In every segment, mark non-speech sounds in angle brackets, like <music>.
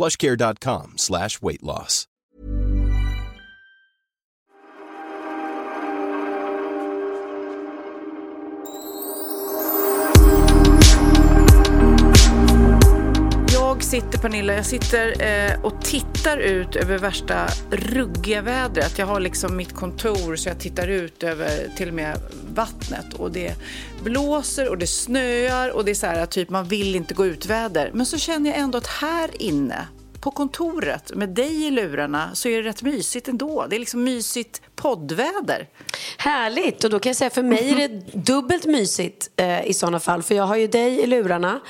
plushcare.com slash weight loss. Jag sitter, Pernilla, jag sitter eh, och tittar ut över värsta ruggiga vädret. Jag har liksom mitt kontor så jag tittar ut över till och med vattnet och det blåser och det snöar och det är så här typ man vill inte gå ut väder. Men så känner jag ändå att här inne på kontoret med dig i lurarna så är det rätt mysigt ändå. Det är liksom mysigt poddväder. Härligt! Och då kan jag säga för mig är det <laughs> dubbelt mysigt eh, i sådana fall. För jag har ju dig i lurarna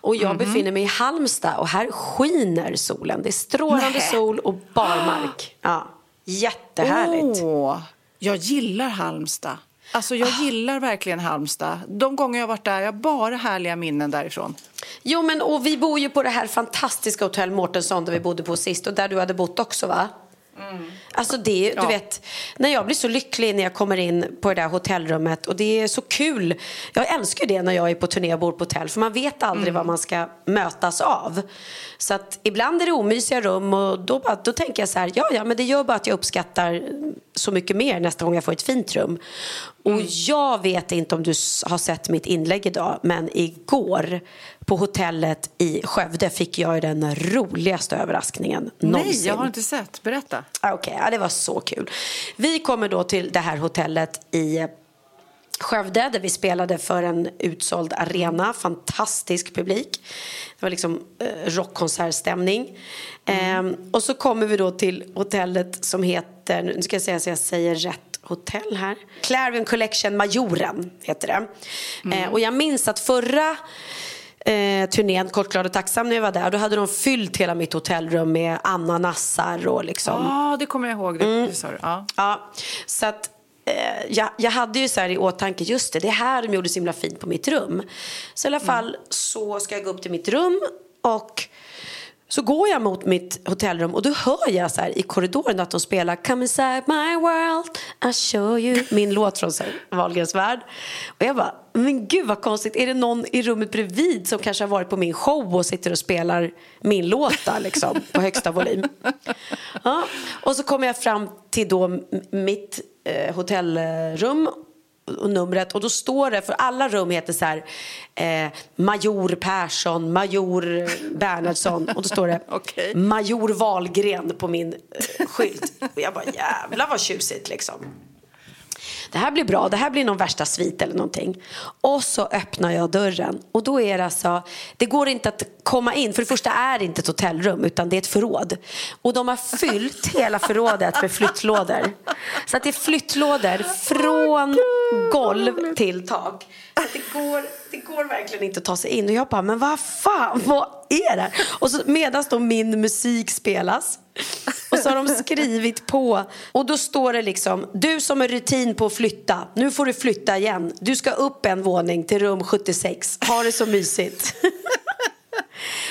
och jag Mhm. befinner mig i Halmstad och här skiner solen. Det är strålande Nej. sol och barmark. <gasps> Ja, jättehärligt. Åh, jag gillar Halmstad. Alltså jag gillar verkligen Halmstad. De gånger jag har varit där, jag har bara härliga minnen därifrån. Jo, men och vi bor ju på det här fantastiska hotell Mårtensson där vi bodde på sist och där du hade bott också va? Alltså det, du Ja. vet, när jag blir så lycklig när jag kommer in på det där hotellrummet och det är så kul. Jag älskar det när jag är på turné och bor på hotell för man vet aldrig vad man ska mötas av. Så att ibland är det omysiga rum och då, bara, då tänker jag så här, ja ja men det gör bara att jag uppskattar så mycket mer nästa gång jag får ett fint rum. Och jag vet inte om du har sett mitt inlägg idag men igår på hotellet i Skövde fick jag den roligaste överraskningen någonsin. Nej, jag har inte sett. Berätta. Ah, Okej, ja, det var så kul. Vi kommer då till det här hotellet i Skövde där vi spelade för en utsåld arena. Fantastisk publik. Det var liksom eh, rockkonsertstämning. Ehm, och så kommer vi då till hotellet som heter, nu ska jag säga så jag säger rätt hotell här. Clarion Collection Majoren heter det. Eh, och jag minns att förra eh, turnén Kort, glad och tacksam när jag var där. Då hade de fyllt hela mitt hotellrum med ananassar och liksom Ja, det kommer jag ihåg. Det, det sa du. Ja. Ja, så att eh, jag, jag hade ju så i åtanke, just det, det är här de gjorde så himla fint på mitt rum. Så i alla fall så ska jag gå upp till mitt rum och så går jag mot mitt hotellrum och då hör jag så här i korridoren att de spelar Come inside my world, I show you min låt från Wahlgrens värld. Och jag bara, men gud vad konstigt, är det någon i rummet bredvid som kanske har varit på min show och sitter och spelar min låt där, liksom på högsta volym? Ja. Och så kommer jag fram till då mitt eh, hotellrum och numret och då står det, för alla rum heter så här eh, Major Persson, Major Bernhardsson och då står det <laughs> Okej. Major Wahlgren på min eh, skylt. Och jag bara jävlar vad tjusigt liksom. Det här blir bra, det här blir någon värsta svit eller någonting. Och så öppnar jag dörren och då är det alltså, det går inte att komma in. För det första är det inte ett hotellrum utan det är ett förråd. Och de har fyllt <laughs> hela förrådet med flyttlådor. Så att det är flyttlådor från golv till tak. <laughs> Det går, det går verkligen inte att ta sig in. Och jag bara, men vad fan, vad är det? Och så medan då min musik spelas och så har de skrivit på och då står det liksom Du som är rutin på att flytta, nu får du flytta igen Du ska upp en våning till rum 76 Ha det så mysigt <laughs>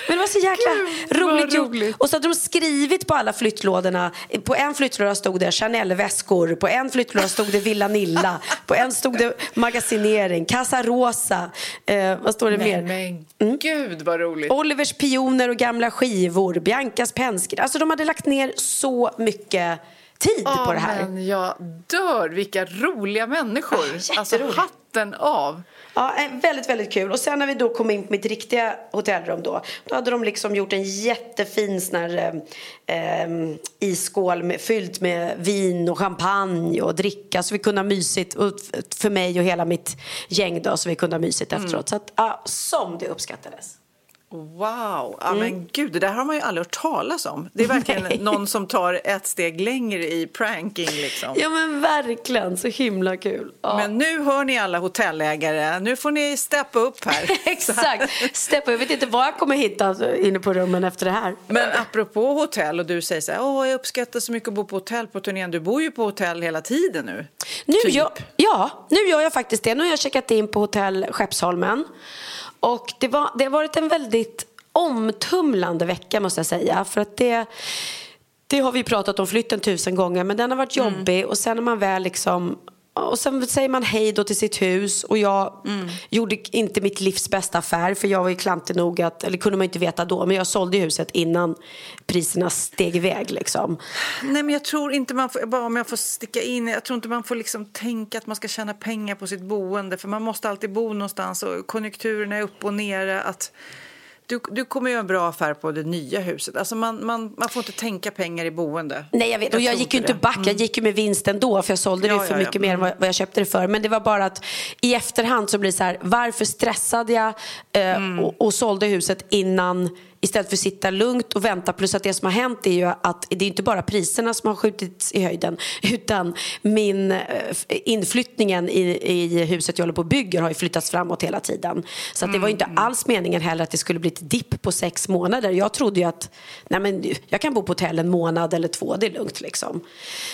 Men det var så jäkla Gud, roligt roligt. Och så hade de skrivit på alla flyttlådorna På en flyttlåda stod det Chanel-väskor På en flyttlåda stod det Villa Nilla På en stod det magasinering Casa Rosa eh, Vad står det mer? Men, men gud vad roligt. Olivers pioner och gamla skivor, Biancas pennskrift. Alltså de hade lagt ner så mycket tid på det här. Men jag dör, vilka roliga människor. Ah, alltså hatten av. Ja, eh, väldigt, väldigt kul. Och sen när vi då kom in på mitt riktiga hotellrum då, då hade de liksom gjort en jättefin sån här eh, eh, isskål med, fyllt med vin och champagne och dricka så vi kunde ha mysigt och för mig och hela mitt gäng då så vi kunde ha mysigt Mm. efteråt. Så att, ja, som det uppskattades. Wow, ja, Mm. men gud, det där har man ju aldrig hört talas om. Det är <laughs> verkligen någon som tar ett steg längre i pranking liksom. Ja men verkligen, så himla kul. Ja. Men nu hör ni alla hotellägare, nu får ni steppa upp här. <laughs> Exakt, Steppa, jag vet inte vad jag kommer hitta inne på rummen efter det här. Men apropå hotell och du säger så här, åh jag uppskattar så mycket att bo på hotell på turnén. Du bor ju på hotell hela tiden nu. Nu Typ. gör, ja, nu gör jag faktiskt det. Nu har jag checkat in på hotell Skeppsholmen. Och det, var, det har varit en väldigt omtumlande vecka måste jag säga. För att det, det har vi pratat om flytten tusen gånger men den har varit Mm. jobbig och sen när man väl liksom och sen säger man hej då till sitt hus och jag Mm. gjorde inte mitt livs bästa affär för jag var ju klantig nog att, eller kunde man inte veta då, men jag sålde huset innan priserna steg iväg liksom. Nej, men jag tror inte man får, bara om jag får sticka in, jag tror inte man får liksom tänka att man ska tjäna pengar på sitt boende för man måste alltid bo någonstans och konjunkturerna är upp och nere. Att du, du kommer göra en bra affär på det nya huset. Alltså man, man, man får inte tänka pengar i boende. Nej jag vet och jag gick ju inte det. back, jag gick ju med vinst ändå för jag sålde det Ja, ju för ja, ja. mycket mer än vad, vad jag köpte det för. Men det var bara att i efterhand så blir det så här, varför stressade jag eh, Mm. och, och sålde huset innan istället för att sitta lugnt och vänta. Plus att det som har hänt är ju att det är inte bara priserna som har skjutits i höjden utan min eh, inflyttningen i, i huset jag håller på och bygger har ju flyttats framåt hela tiden. Så att det var inte Mm. alls meningen heller att det skulle bli ett dipp på sex månader. Jag trodde ju att nej men, jag kan bo på hotell en månad eller två, det är lugnt liksom.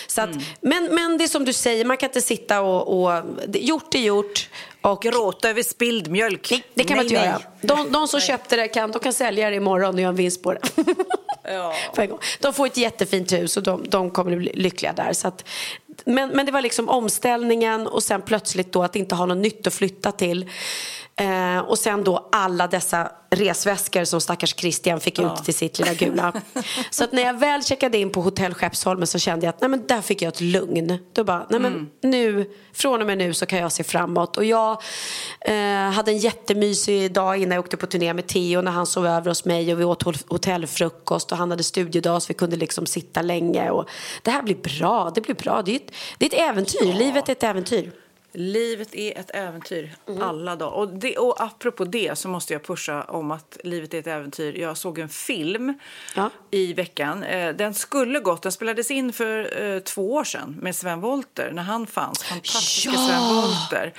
Så att, Mm. men, men det är som du säger, man kan inte sitta och, och gjort är gjort. Och Gråta över spilld mjölk. Nej, det kan man inte Nej, göra. nej. De, de som köpte det kan, de kan sälja det imorgon och göra en vinst på det. Ja. <laughs> De får ett jättefint hus och de, de kommer bli lyckliga där. Så att, men, men det var liksom omställningen och sen plötsligt då att inte ha något nytt att flytta till. Eh, och sen då alla dessa resväskor som stackars Christian fick ut till sitt lilla gula. <laughs> så att när jag väl checkade in på hotell Skeppsholmen så kände jag att nej, men där fick jag ett lugn. Då bara, nej men nu, från och med nu så kan jag se framåt. Och jag eh, hade en jättemysig dag innan jag åkte på turné med Theo när han sov över hos mig och vi åt hot- hotellfrukost och han hade studiedag så vi kunde liksom sitta länge. Och det här blir bra, det blir bra. Det är, ett, det är ett äventyr, livet är ett äventyr. Livet är ett äventyr Mm. alla dagar. Och, det, och apropå det så måste jag pusha om att livet är ett äventyr. Jag såg en film Ja. i veckan. Eh, Den skulle gått, den spelades in för eh, två år sedan med Sven Wollter när han fanns. Fantastiska Ja! Sven Wollter.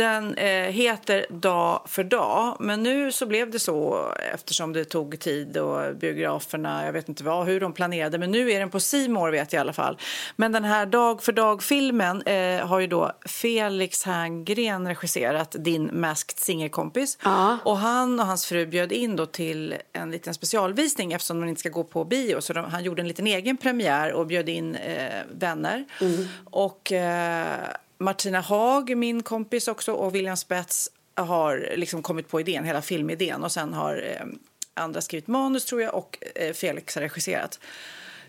Den eh, heter Dag för dag, men nu så blev det så eftersom det tog tid och biograferna, jag vet inte vad, hur de planerade, men nu är den på Simor vet jag i alla fall. Men den här Dag för dag-filmen eh, har ju då Felix Herngren regisserat, din Masked Singer-kompis. Ja. Och han och hans fru bjöd in då till en liten specialvisning eftersom de inte ska gå på bio. Så de, han gjorde en liten egen premiär och bjöd in eh, vänner. Och eh, Martina Haag, min kompis också, och William Spets har liksom kommit på idén, hela filmidén. Och sen har eh, andra skrivit manus tror jag och eh, Felix har regisserat.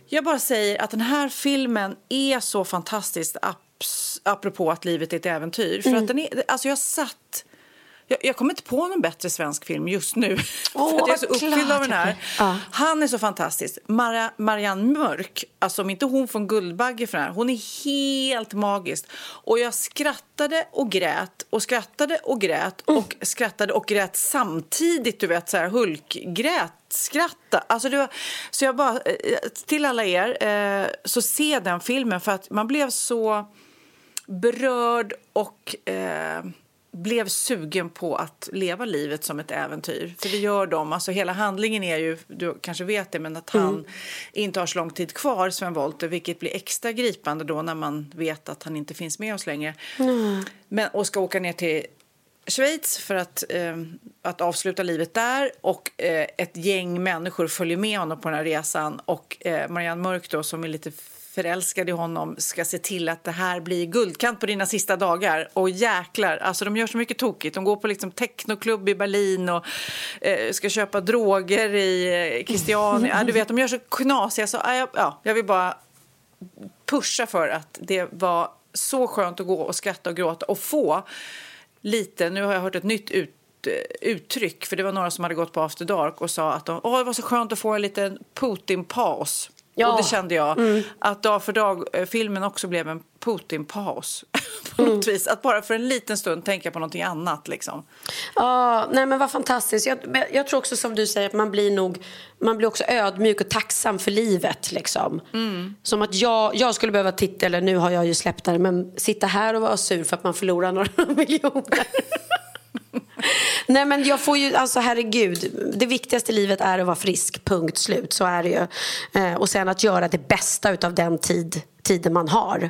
Jag bara säger att den här filmen är så fantastisk apropå att livet är ett äventyr. För att den är, alltså jag satt... Jag, jag kommer inte på någon bättre svensk film just nu. <laughs> Åh, för jag är så uppfylld av den här. Ja. Han är så fantastisk. Mara, Marianne Mörk, alltså om inte hon får en Guldbagge för den här, hon är helt magisk. Och jag skrattade och grät och skrattade och grät Mm. och skrattade och grät samtidigt, du vet så här Hulk-grät skratta. Alltså det var, så jag bara, eh, till alla er, eh, så se den filmen för att man blev så berörd och eh, blev sugen på att leva livet som ett äventyr. För det gör de. Alltså hela handlingen är ju, du kanske vet det, men att han inte har så lång tid kvar, Sven Wollter, vilket blir extra gripande då när man vet att han inte finns med oss längre. Men, och ska åka ner till Schweiz för att, eh, att avsluta livet där och eh, ett gäng människor följer med honom på den här resan och eh, Marianne Mörk då som är lite förälskad i honom ska se till att det här blir guldkant på dina sista dagar. Och jäklar, alltså de gör så mycket tokigt. De går på liksom technoklubb i Berlin och eh, ska köpa droger i eh, Christiania. Ja, du vet, de gör så knasiga så, ja, ja, jag vill bara pusha för att det var så skönt att gå och skratta och gråta och få lite, nu har jag hört ett nytt ut, eh, uttryck, för det var några som hade gått på After Dark och sa att de, Åh, det var så skönt att få en liten Putin-paus. Ja. Och det kände jag, Mm. att dag för dag-filmen också blev en Putin-paus. <laughs> på något vis. Att bara för en liten stund tänka på någonting annat. Liksom. Ja, nej men vad fantastiskt. Jag, jag tror också som du säger att man blir nog, man blir också ödmjuk och tacksam för livet liksom. Som att jag, jag skulle behöva titta, eller nu har jag ju släppt det, men sitta här och vara sur för att man förlorar några <laughs> miljoner. Nej men jag får ju, alltså herregud, det viktigaste i livet är att vara frisk, punkt slut, så är det ju. Eh, och sen att göra det bästa av den tid, tiden man har.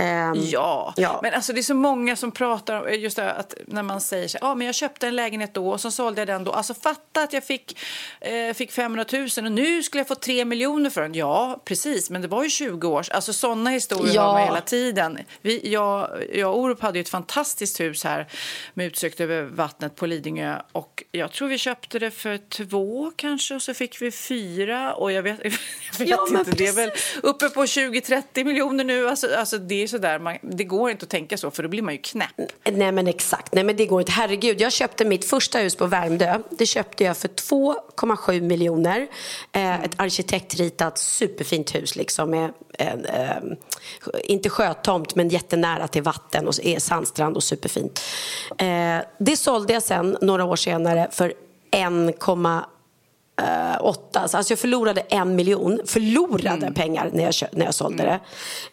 Ehm, Ja. Ja. men alltså det är så många som pratar om just det att när man säger så här, ah, men jag köpte en lägenhet då och så sålde jag den då. Alltså fatta att jag fick, eh, fick 500 000 och nu skulle jag få 3 miljoner för den. Ja, precis, men det var ju 20 år. Alltså sådana historier Ja. har man hela tiden. Vi, jag, jag och Orup hade ju ett fantastiskt hus här med utsikt över vattnet på Lidingö och jag tror vi köpte det för två kanske och så fick vi fyra och jag vet, <laughs> jag vet Ja, inte, det är väl uppe på 20-30 miljoner nu. Alltså, alltså det är sådär, man, det går inte att tänka så för då blir man ju knäpp. Nej men exakt, nej men det går inte. Herregud, jag köpte mitt första hus på Värmdö. Det köpte jag för 2,7 miljoner. Eh, ett arkitektritat superfint hus liksom med en, eh, inte sjötomt men jättenära till vatten och är eh, sandstrand och superfint. Eh, det sålde jag sen några år senare för 1,8 eh, åtta. Alltså jag förlorade en miljon. Förlorade pengar när jag, när jag sålde det.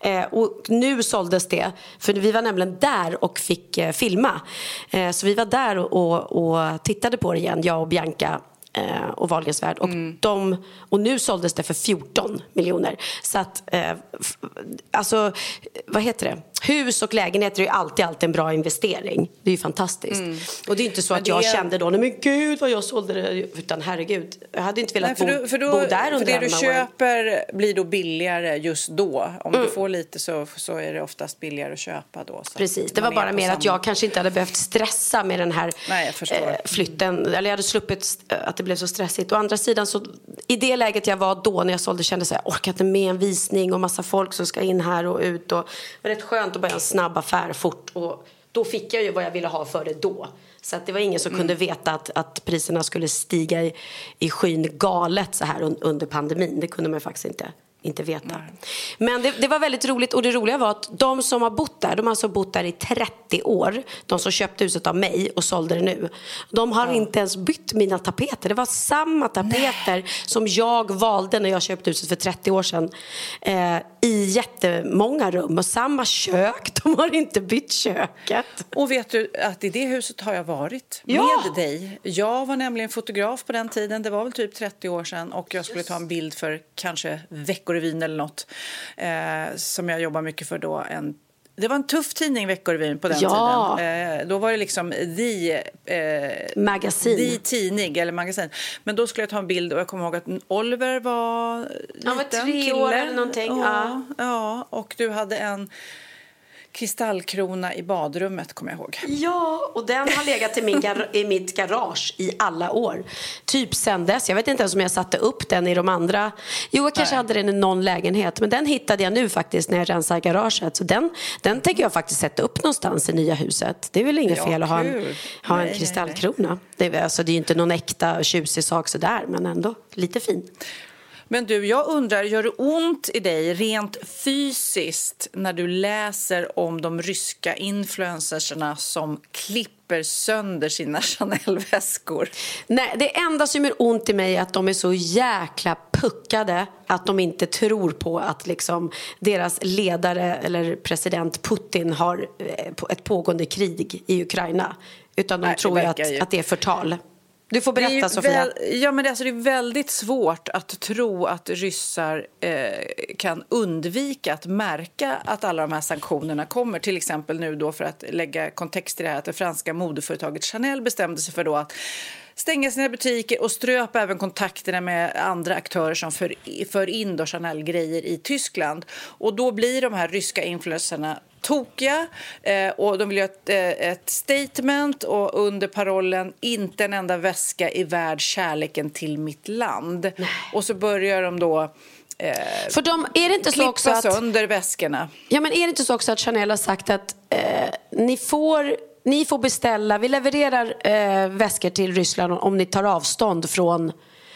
Eh, och nu såldes det. För vi var nämligen där och fick eh, filma. Eh, så vi var där och, och, tittade på det igen, jag och Bianca eh, och Wahlgrens värld. Och, de, och nu såldes det för 14 miljoner. Så att, eh, alltså, vad heter det? Hus och lägenheter är alltid, alltid en bra investering. Det är ju fantastiskt. Och det är inte så att jag det är- kände då, nej men gud vad jag sålde det. Utan herregud, jag hade inte velat Nej, för, bo, du, för, då, bo där för under det alla du år. köper blir då billigare just då. Om Mm. du får lite så, så är det oftast billigare att köpa då. Precis, det var bara mer att jag kanske inte hade behövt stressa med den här Nej, eh, flytten. Eller jag hade sluppit eh, att det blev så stressigt. Å andra sidan så i det läget jag var då när jag sålde kände jag så här, orkar inte med en visning och massa folk som ska in här och ut. Och, det var rätt skönt att börja en snabb affär fort. Och då fick jag ju vad jag ville ha för det då. Så att det var ingen som kunde Mm. veta att, att priserna skulle stiga i, i skyn galet så här un, under pandemin. Det kunde man faktiskt inte inte veta. Men det, det var väldigt roligt och det roliga var att de som har bott där, de har alltså bott där i 30 år. De som köpte huset av mig och sålde det nu. De har inte ens bytt mina tapeter. Det var samma tapeter som jag valde när jag köpte huset för 30 år sedan. Eh, I jättemånga rum och samma kök. <laughs> De har inte bytt köket. Och vet du att i det huset har jag varit Ja! med dig. Jag var nämligen fotograf på den tiden. Det var väl typ 30 år sedan och jag skulle ta en bild för kanske Veckorevyn eller något eh, som jag jobbar mycket för då. En, det var en tuff tidning, Veckorevyn, på den Ja. tiden. Eh, då var det liksom the, eh, Magasin. the tidning eller magasin. Men då skulle jag ta en bild och jag kommer ihåg att Oliver var liten Han var tre kille. år eller någonting, Ja, ja, och du hade en kristallkrona i badrummet, kommer jag ihåg. Ja, och den har legat i, min gar- i mitt garage i alla år. Typ sen dess. Jag vet inte ens om jag satte upp den i de andra. Jo, jag kanske hade den i någon lägenhet. Men den hittade jag nu faktiskt när jag rensar garaget. Så den, den tänker jag faktiskt sätta upp någonstans i nya huset. Det är väl inget Ja, fel att ha en, ha Nej, en nej, kristallkrona. Det, är, alltså, det är ju inte någon äkta tjusig sak sådär, men ändå lite fin. Men du, jag undrar, gör det ont i dig rent fysiskt när du läser om de ryska influencersarna som klipper sönder sina <laughs> Chanel-väskor? Nej, det enda som gör ont i mig är att de är så jäkla puckade att de inte tror på att liksom deras ledare eller president Putin har eh, ett pågående krig i Ukraina. Utan de Nej, tror att, ju- att det är förtal. Du får Det berätta, Sofia. väl- ja, men det, alltså, det är väldigt svårt att tro att ryssar eh, kan undvika att märka att alla de här sanktionerna kommer. Till exempel nu då för att lägga kontext i det här att det franska modeföretaget Chanel bestämde sig för då att stänga sina butiker och ströpa även kontakterna med andra aktörer som för, för in då Chanel-grejer i Tyskland. Och då blir de här ryska influencerna tokiga eh, och de vill göra ett, eh, ett statement och under parollen inte en enda väska är värd kärleken till mitt land. Och så börjar de då eh, För de, är det inte så också att... sönder väskorna. Ja, men är det inte så också att Chanel har sagt att eh, ni, får, ni får beställa, vi levererar eh, väskor till Ryssland om ni tar avstånd från,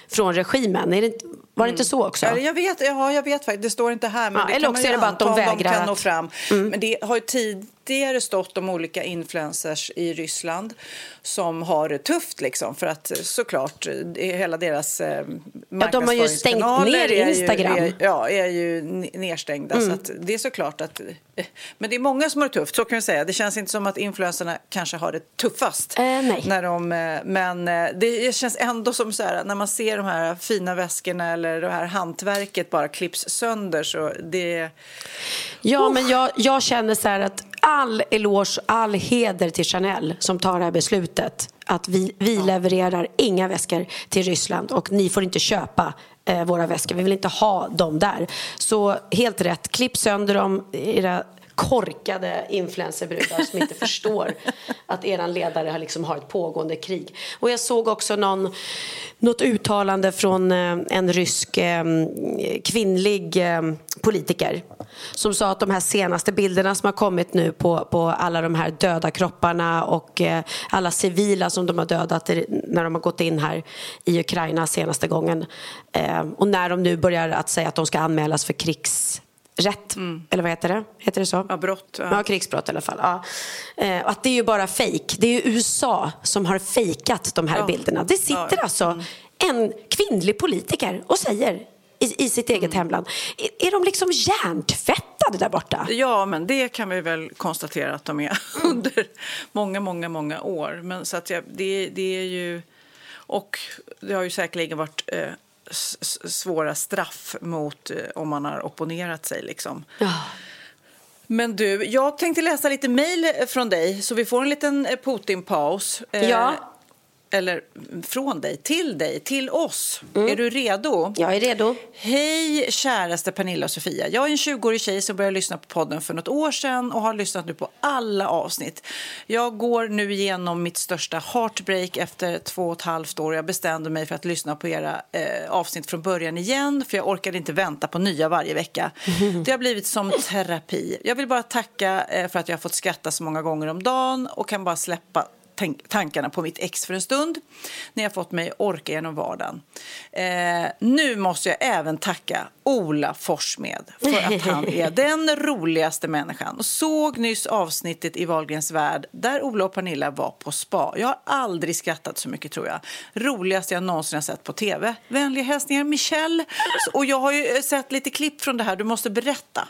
från regimen. Är det, inte- var det inte så också? Ja, jag vet, ja, jag vet faktiskt. Det står inte här. Men Ja, eller kan också är det bara att de vägrar kan nå att- fram. Men det har ju tidigare stått om olika influencers i Ryssland som har det tufft liksom. För att såklart, det är hela deras eh, de har ju stängt ner är ju- Instagram. Är, ja, är ju nedstängda. Mm. Så att det är såklart att... eh, Men det är många som har det tufft, så kan vi säga. Det känns inte som att influencerna kanske har det tuffast. Eh, nej. När de, eh, men eh, det känns ändå som så här, när man ser de här fina väskorna eller det här hantverket bara klipps sönder så det... Ja, men jag, jag känner så här att all eloge, all heder till Chanel som tar det här beslutet. Att vi, vi levererar inga väskor till Ryssland och ni får inte köpa eh, våra väskor. Vi vill inte ha dem där. Så helt rätt, klipp sönder dem, era korkade influencerbrudar som inte förstår att er ledare har, liksom har ett pågående krig. Och jag såg också någon, något uttalande från eh, en rysk eh, kvinnlig eh, politiker som sa att de här senaste bilderna som har kommit nu på, på alla de här döda kropparna och alla civila som de har dödat när de har gått in här i Ukraina senaste gången och när de nu börjar att säga att de ska anmälas för krigs krigsrätt eller vad heter det? Heter det så? Ja, brott, ja. Ja, krigsbrott i alla fall. Ja. Eh, att det är ju bara fejk. Det är ju USA som har fejkat de här Ja. bilderna. Det sitter Ja. alltså en kvinnlig politiker och säger i, i sitt Mm. eget hemland. Är, är de liksom hjärntvättade där borta? Ja, men det kan vi väl konstatera att de är <laughs> under många, många, många år. Men så att jag, det, det är ju... Och det har ju säkerligen varit eh, svåra straff mot eh, om man har opponerat sig. Liksom. Ja. Men du, jag tänkte läsa lite mejl från dig så vi får en liten eh, Putin-paus. Eh, Ja. Eller från dig, till dig, till oss. Mm. Är du redo? Jag är redo. Hej käraste Pernilla och Sofia. Jag är en 20-årig tjej som började lyssna på podden för något år sedan och har lyssnat nu på alla avsnitt. Jag går nu igenom mitt största heartbreak efter två och ett halvt år. Jag bestämde mig för att lyssna på era eh, avsnitt från början igen för jag orkade inte vänta på nya varje vecka. <laughs> Det har blivit som terapi. Jag vill bara tacka eh, för att jag har fått skratta så många gånger om dagen och kan bara släppa tankarna på mitt ex för en stund. Ni har fått mig orka genom vardagen. Eh, nu måste jag även tacka Ola Forssmed för att han <laughs> är den roligaste människan. Och såg nyss avsnittet i Wahlgrens värld där Ola och Pernilla var på spa. Jag har aldrig skrattat så mycket tror jag. Roligast jag någonsin har sett på tv. Vänliga hälsningar Michelle. Och jag har ju eh, sett lite klipp från det här. Du måste berätta.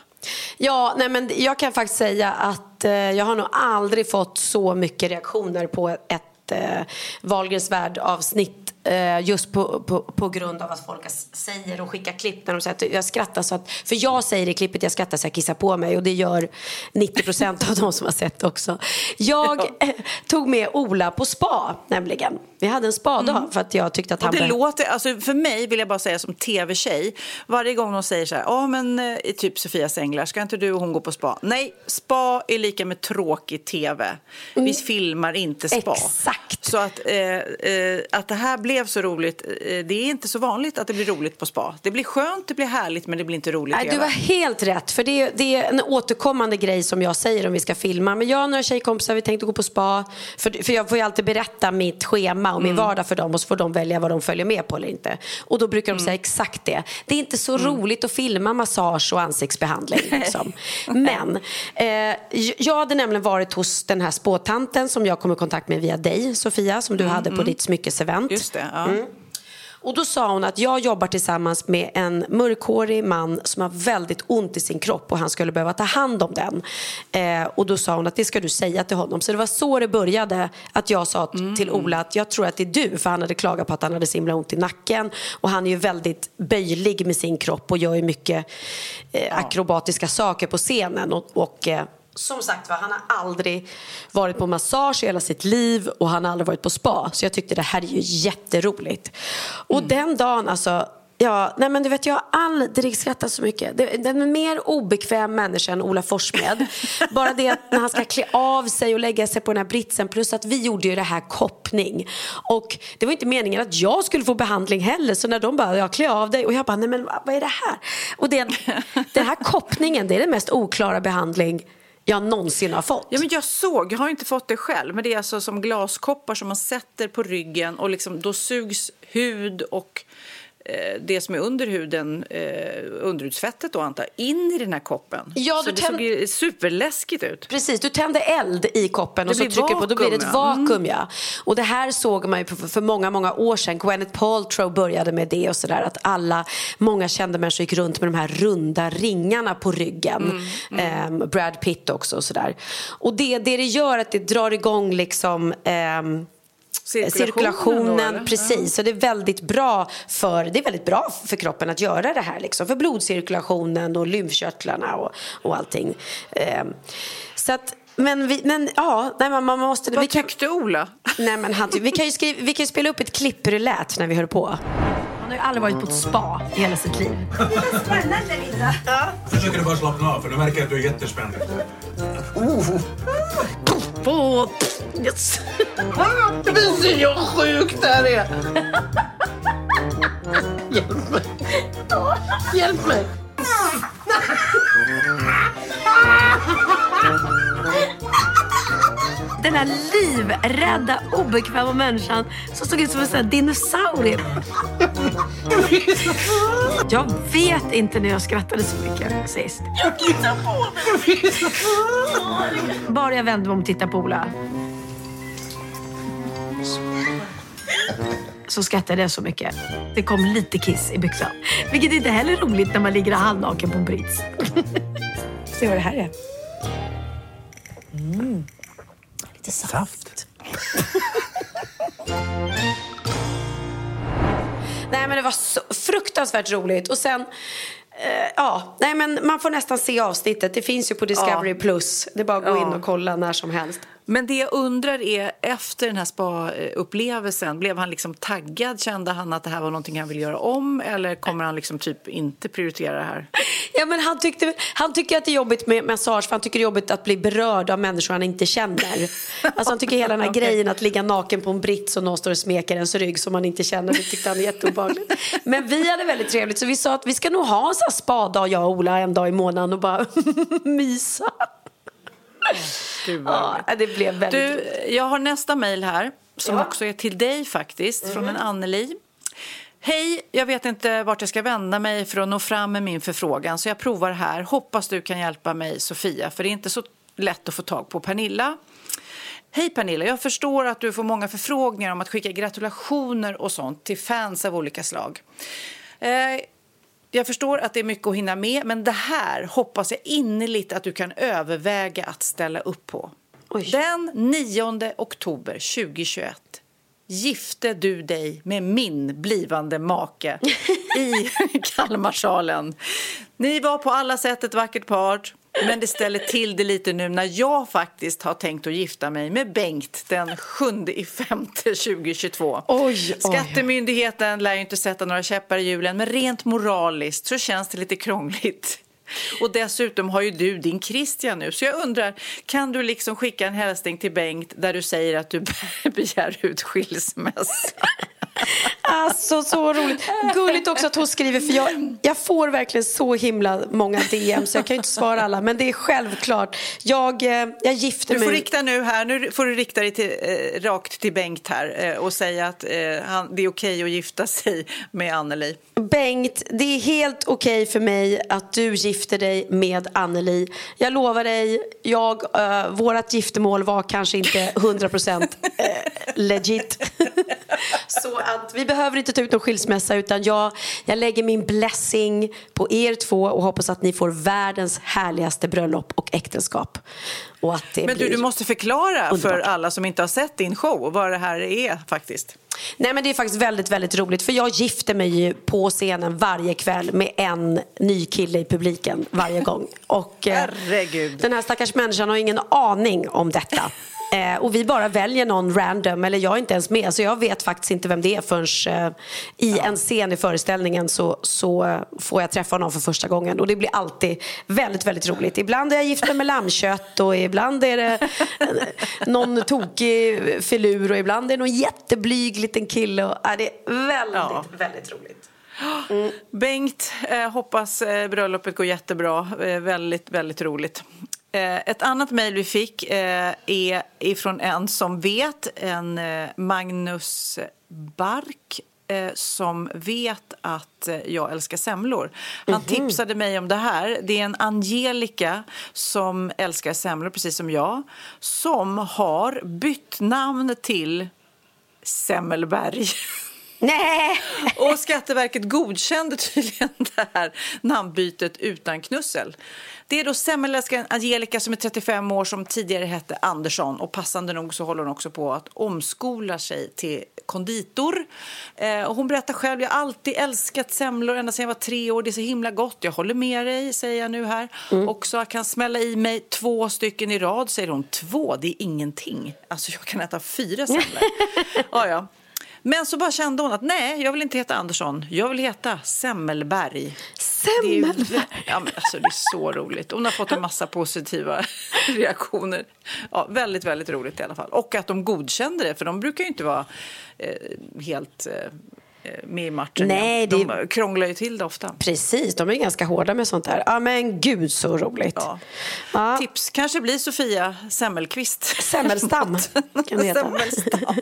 Ja, nej men jag kan faktiskt säga att eh, jag har nog aldrig fått så mycket reaktioner på ett eh, Wahlgrens värld-avsnitt eh, just på, på, på grund av att folk säger och skickar klipp när de säger att jag skrattar så att, för jag säger i klippet jag skrattar så jag kissar på mig och det gör 90 procent av de som har sett också. Jag eh, tog med Ola på spa nämligen. Vi hade en spadag för att jag tyckte att Och han det låter, alltså för mig vill jag bara säga som tv-tjej, varje gång de säger så här, ja men eh, typ Sofias änglar, ska inte du och hon gå på spa? Nej, spa är lika med tråkig tv. Vi filmar inte spa. Exakt. Så att, eh, eh, att det här blev så roligt, eh, det är inte så vanligt att det blir roligt på spa. Det blir skönt, det blir härligt, men det blir inte roligt Nej, du har helt rätt. För det är, det är en återkommande grej som jag säger om vi ska filma. Men jag och några tjejkompisar vi tänkte gå på spa. För, för jag får ju alltid berätta mitt schema och min Mm. vardag för dem och så får de välja vad de följer med på eller inte. Och då brukar de säga exakt det. Det är inte så Mm. roligt att filma massage och ansiktsbehandling. Liksom. <laughs> Men eh, jag hade nämligen varit hos den här spåtanten som jag kom i kontakt med via dig Sofia som du hade på ditt smyckesevent. Mm, Just det, ja. Och då sa hon att jag jobbar tillsammans med en mörkhårig man som har väldigt ont i sin kropp och han skulle behöva ta hand om den. Eh, och då sa hon att det ska du säga till honom. Så det var så det började att jag sa t- till Ola att jag tror att det är du för han hade klagat på att han hade så himla ont i nacken och han är ju väldigt böjlig med sin kropp och gör ju mycket eh, akrobatiska saker på scenen och, och eh, som sagt var, han har aldrig varit på massage i hela sitt liv och han har aldrig varit på spa. Så jag tyckte det här är ju jätteroligt. Och den dagen, alltså, Ja, nej men du vet jag har aldrig skrattat så mycket. Det är mer obekväm människa än Ola Forssmed. <laughs> Bara det att när han ska klä av sig och lägga sig på den här britsen. Plus att vi gjorde ju det här koppning. Och det var inte meningen att jag skulle få behandling heller. Så när de bara, ja klä av dig. Och jag bara, nej men vad är det här? Och det, <laughs> den här koppningen, det är den mest oklara behandling jag någonsin har fått. Ja, men jag såg, jag har inte fått det själv, men det är alltså som glaskoppar som man sätter på ryggen och liksom, då sugs hud och det som är under huden, eh, underhudsfettet då antar in i den här koppen. Ja, så du det tänd- såg ju superläskigt ut. Precis, du tänder eld i koppen och Det så blir trycker på, då blir det ett vakuum, vakuum ja. Och det här såg man ju för, många, många år sedan. Gwyneth Paltrow började med det och sådär att alla, många kända människor gick runt med de här runda ringarna på ryggen. Ehm, Brad Pitt också och sådär. Och det, det det gör att det drar igång liksom ehm, cirkulationen, då, eller? precis. Så det är väldigt bra för det är väldigt bra för kroppen att göra det här liksom. För blodcirkulationen och lymfkörtlarna och, och allting. Ehm, så att men, vi, men ja, nej, man, man måste... Vad vi kan, tyckte Ola? nej, men han, vi, kan ju skriva, vi kan ju spela upp ett klipp hur det lät när vi höll på. Han har ju aldrig varit på ett spa i hela sitt liv. Försöker du bara slappna av för nu märker jag att du är jättespänd. Åh, yes. Det ser jag sjukt det här är. Hjälp mig. Hjälp mig. Den här livrädda, obekväma människan som såg ut som en sån här dinosaurie. Jag vet inte när jag skrattade så mycket sist. Jag tittar på mig. Bara jag vände mig om och tittade på Ola. Så skrattade jag så mycket. Det kom lite kiss i byxan. Vilket inte heller är roligt när man ligger halvnaken på en brits. Se vad det här är. Mm. Lite saft. <laughs> Nej men det var så fruktansvärt roligt. Och sen, eh, ja, nej men man får nästan se avsnittet. Det finns ju på Discovery Plus. Det är bara att gå Ja. in och kolla när som helst. Men det jag undrar är, efter den här spa-upplevelsen, blev han liksom taggad? Kände han att det här var någonting han ville göra om? Eller kommer han liksom typ inte prioritera det här? Ja, men han, tyckte, han tycker att det är jobbigt med massage för han tycker det är jobbigt att bli berörd av människor han inte känner. Alltså han tycker hela den här <laughs> Okej. grejen att ligga naken på en brits och någon står och smeker ens rygg som man inte känner, det tyckte han är jätteobehagligt. Men vi hade väldigt trevligt så vi sa att vi ska nog ha en sån här spadag jag och Ola en dag i månaden och bara <laughs> mysa. Gud, Ja, det blev väldigt Du, jag har nästa mejl här som Ja. också är till dig faktiskt, från en Anneli. Hej, jag vet inte vart jag ska vända mig för att nå fram med min förfrågan så jag provar här. Hoppas du kan hjälpa mig Sofia för det är inte så lätt att få tag på Pernilla. Hej Pernilla, jag förstår att du får många förfrågningar om att skicka gratulationer och sånt till fans av olika slag. Eh, jag förstår att det är mycket att hinna med, men det här hoppas jag innerligt att du kan överväga att ställa upp på. Oj. Den 9 oktober 2021 gifte du dig med min blivande make <laughs> i Kalmarsalen. Ni var på alla sätt ett vackert par. Men det ställer till det lite nu när jag faktiskt har tänkt att gifta mig med Bengt den 7 i femte 2022. Oj, oj. Skattemyndigheten lär ju inte sätta några käppar i hjulen men rent moraliskt så känns det lite krångligt. Och dessutom har ju du din Christian nu så jag undrar kan du liksom skicka en hälsning till Bengt där du säger att du <laughs> begär ut skilsmässa? Alltså så roligt. Gulligt också att hon skriver för jag, jag får verkligen så himla många DM så jag kan ju inte svara alla men det är självklart. Jag, eh, jag gifter Du får mig. rikta nu här, nu får du rikta dig till, eh, rakt till Bengt här eh, och säga att eh, han, det är okej att gifta sig med Anneli. Bengt, det är helt okej för mig att du gifter dig med Anneli. Jag lovar dig, jag, uh, vårat giftermål var kanske inte 100% eh, legit. <laughs> Så att vi behöver inte ta ut någon skilsmässa utan jag, jag lägger min blessing på er två och hoppas att ni får världens härligaste bröllop och äktenskap. Och att det Men du, du måste förklara för Underbart. alla som inte har sett din show vad det här är faktiskt. Nej men det är faktiskt väldigt, väldigt roligt för jag gifter mig på scenen varje kväll med en ny kille i publiken varje gång. Och eh, den här stackars människan har ingen aning om detta. Eh, och vi bara väljer någon random, eller jag är inte ens med, så jag vet faktiskt inte vem det är förrän eh, i en scen i föreställningen så, så eh, får jag träffa honom för första gången. Och det blir alltid väldigt, väldigt roligt. Ibland är jag gift med lammkött och ibland är det eh, <laughs> någon tokig filur och ibland är det någon jätteblyg liten kille. Och, äh, det är väldigt, Ja. väldigt roligt. Bengt, eh, hoppas eh, bröllopet går jättebra. Eh, väldigt, väldigt roligt. Eh, ett annat mejl vi fick eh, är ifrån en som vet, en eh, Magnus Bark som vet att jag älskar semlor. Han tipsade mig om det här. Det är en Angelica som älskar semlor, precis som jag som har bytt namn till Semmelberg. <laughs> Nej! <laughs> Och Skatteverket godkände tydligen det här namnbytet utan knussel. Det är då semmelälskaren Angelica som är 35 år som tidigare hette Andersson och passande nog så håller hon också på att omskola sig till konditor. Eh, och hon berättar själv, jag har alltid älskat semlor ända sedan jag var tre år. Det är så himla gott. Jag håller med dig, säger jag nu här. Också jag kan smälla i mig två stycken i rad, säger hon. Två, det är ingenting. Alltså jag kan äta fyra semlor. <laughs> ja, ja. Men så bara kände hon att nej, jag vill inte heta Andersson. Jag vill heta Semmelberg. Det är, Semmelberg. ja, men alltså, det är så roligt. Hon har fått en massa positiva <laughs> reaktioner. Ja, väldigt, väldigt roligt i alla fall. Och att de godkände det, för de brukar ju inte vara eh, helt eh, med i matchen. Nej, de det- krånglar ju till det ofta. Precis, de är ganska hårda med sånt där. Ja men gud så roligt. Ja. Ja. Tips kanske blir Sofia Semmelqvist. Semmelstam <laughs> kan heta. Semmelstam.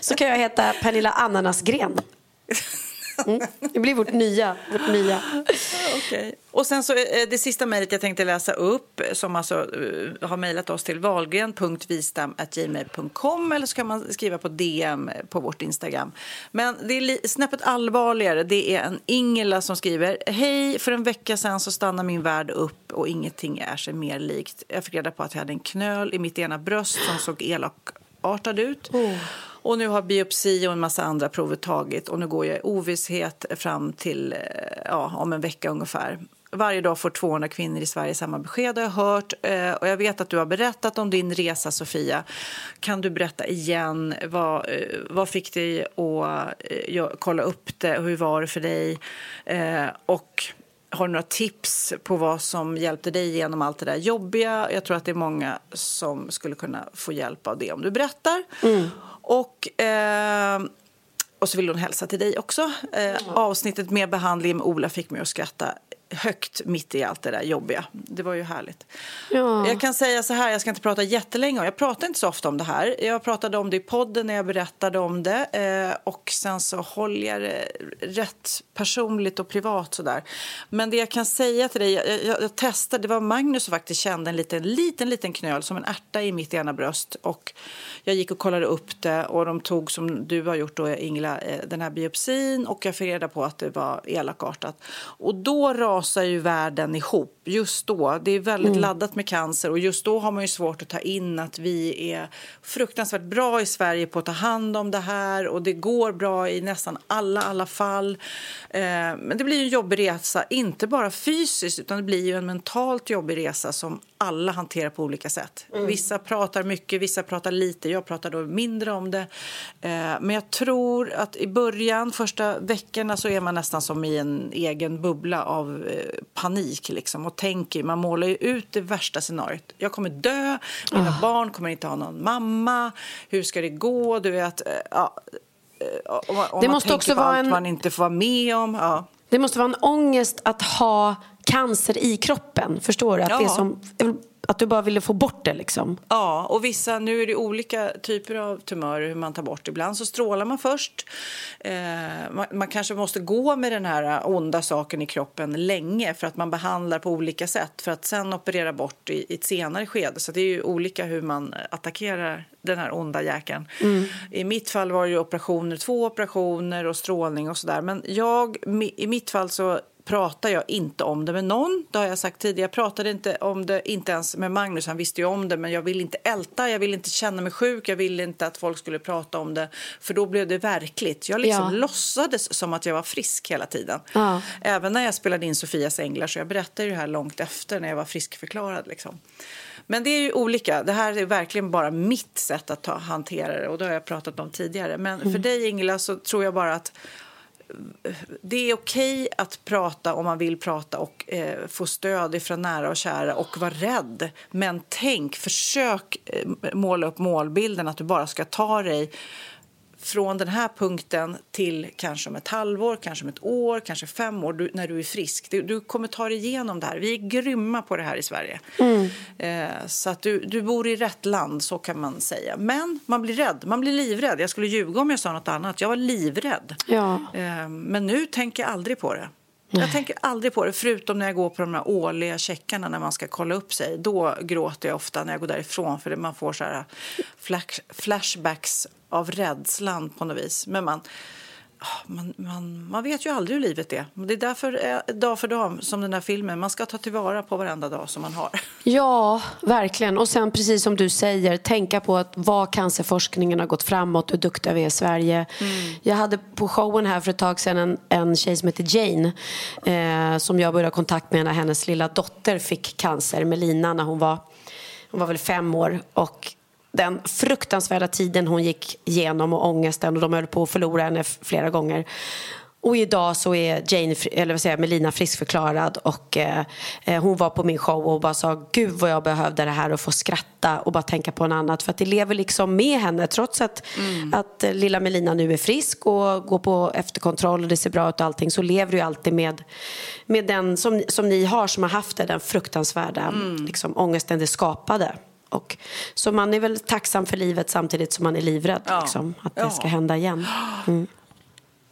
Så kan jag heta Pernilla Ananasgren. <laughs> Mm. Det blir vårt nya. Vårt nya. Okej. Och sen så eh, det sista mejlet jag tänkte läsa upp som alltså eh, har mejlat oss till valgren.vistam.gmail.com eller så kan man skriva på DM på vårt Instagram. Men det är snäppet allvarligare. Det är en Ingela som skriver Hej, för en vecka sedan så stannade min värld upp och ingenting är sig mer likt. Jag fick reda på att jag hade en knöl i mitt ena bröst som såg elakartad ut. Och nu har biopsi och en massa andra prover tagit och nu går jag i ovisshet fram till eh, ja, om en vecka ungefär. Varje dag får 200 kvinnor i Sverige samma besked har jag hört. Eh, och jag vet att du har berättat om din resa Sofia. Kan du berätta igen? Vad, eh, vad fick dig att kolla upp det? Hur var det för dig? Och har du några tips på vad som hjälpte dig genom allt det där jobbiga? Jag tror att det är många som skulle kunna få hjälp av det om du berättar. Mm. Och, eh, och så vill hon hälsa till dig också. Eh, avsnittet med behandlingen med Ola fick mig att skratta högt mitt i allt det där jobbiga. Det var ju härligt. Ja. Jag kan säga så här, jag ska inte prata jättelänge Jag pratar inte så ofta om det här. Jag pratade om det i podden när jag berättade om det. Eh, och sen så håller jag det rätt personligt och privat sådär. Men det jag kan säga till dig, jag, jag, jag testade, det var Magnus som faktiskt kände en liten, liten, liten knöl som en ärta i mitt ena bröst. Och jag gick och kollade upp det och de tog som du har gjort då Ingela, eh, den här biopsin och jag fick reda på att det var elakartat. Och då rasar ju världen ihop. Just då. Det är väldigt laddat med cancer och just då har man ju svårt att ta in att vi är fruktansvärt bra i Sverige på att ta hand om det här och det går bra i nästan alla, alla fall. Eh, men det blir en jobbig resa, inte bara fysiskt utan det blir ju en mentalt jobbig resa som alla hanterar på olika sätt. Vissa pratar mycket, vissa pratar lite. Jag pratar då mindre om det. Eh, men jag tror att i början, första veckorna, så är man nästan som i en egen bubbla av panik. Liksom, och tänker, man målar ju ut det värsta scenariot. Jag kommer dö, mina barn kommer inte ha någon mamma. Hur ska det gå? Du vet, eh, ja, eh, om man, om Det måste också vara en- man inte får vara med om. Ja. Det måste vara en ångest att ha cancer i kroppen. Förstår du? Att, det är Ja. som, att du bara ville få bort det liksom. Ja, och vissa, nu är det olika typer av tumörer hur man tar bort. Ibland så strålar man först. Eh, man, man kanske måste gå med den här onda saken i kroppen länge för att man behandlar på olika sätt för att sen operera bort i, i ett senare skede. Så det är ju olika hur man attackerar den här onda jäkeln. I mitt fall var det ju operationer, två operationer och strålning och sådär. Men jag, i mitt fall så pratar jag inte om det med någon. Det har jag sagt tidigare. Jag pratade inte om det, inte ens med Magnus. Han visste ju om det, men jag vill inte älta. Jag vill inte känna mig sjuk. Jag ville inte att folk skulle prata om det, för då blev det verkligt. Jag liksom Ja. låtsades som att jag var frisk hela tiden. Ja. Även när jag spelade in Sofias änglar, så jag berättade ju det här långt efter när jag var friskförklarad. Liksom. Men det är ju olika. Det här är verkligen bara mitt sätt att ta, hantera det och det har jag pratat om tidigare. Men för dig Ingela så tror jag bara att det är okej att prata om man vill prata och eh, få stöd från nära och kära och vara rädd. Men tänk, försök eh, måla upp målbilden att du bara ska ta dig från den här punkten till kanske om ett halvår, kanske om ett år, kanske fem år du, när du är frisk. Du, du, kommer ta dig igenom det här. Vi är grymma på det här i Sverige. Mm. Eh, så att du, du bor i rätt land, så kan man säga. Men man blir rädd, man blir livrädd. Jag skulle ljuga om jag sa något annat. Jag var livrädd. Ja. Eh, men nu tänker jag aldrig på det. Jag tänker aldrig på det, förutom när jag går på de här årliga checkarna när man ska kolla upp sig. Då gråter jag ofta när jag går därifrån för man får så här flash, flashbacks av rädslan på något vis. Men man, man, man, man vet ju aldrig hur livet är. Det är därför eh, dag för dag, som den där filmen, man ska ta tillvara på varenda dag som man har. <laughs> Ja, verkligen. Och sen precis som du säger, tänka på att vad cancerforskningen har gått framåt, hur duktiga vi är i Sverige. Mm. Jag hade på showen här för ett tag sedan en, en tjej som heter Jane eh, som jag började kontakt med när hennes lilla dotter fick cancer, Melina, när hon var, hon var väl fem år. Och den fruktansvärda tiden hon gick igenom och ångesten och de höll på att förlora henne flera gånger. Och idag så är Jane, eller vad säger, Melina friskförklarad och eh, eh, hon var på min show och bara sa gud vad jag behövde det här och få skratta och bara tänka på något annat för att det lever liksom med henne trots att, mm. att eh, lilla Melina nu är frisk och går på efterkontroll och det ser bra ut och allting så lever du alltid med, med den som, som ni har som har haft det, den fruktansvärda mm. liksom, ångesten det skapade. Och, så man är väl tacksam för livet samtidigt som man är livrädd ja. liksom, att det ska hända igen. <gasps> Mm.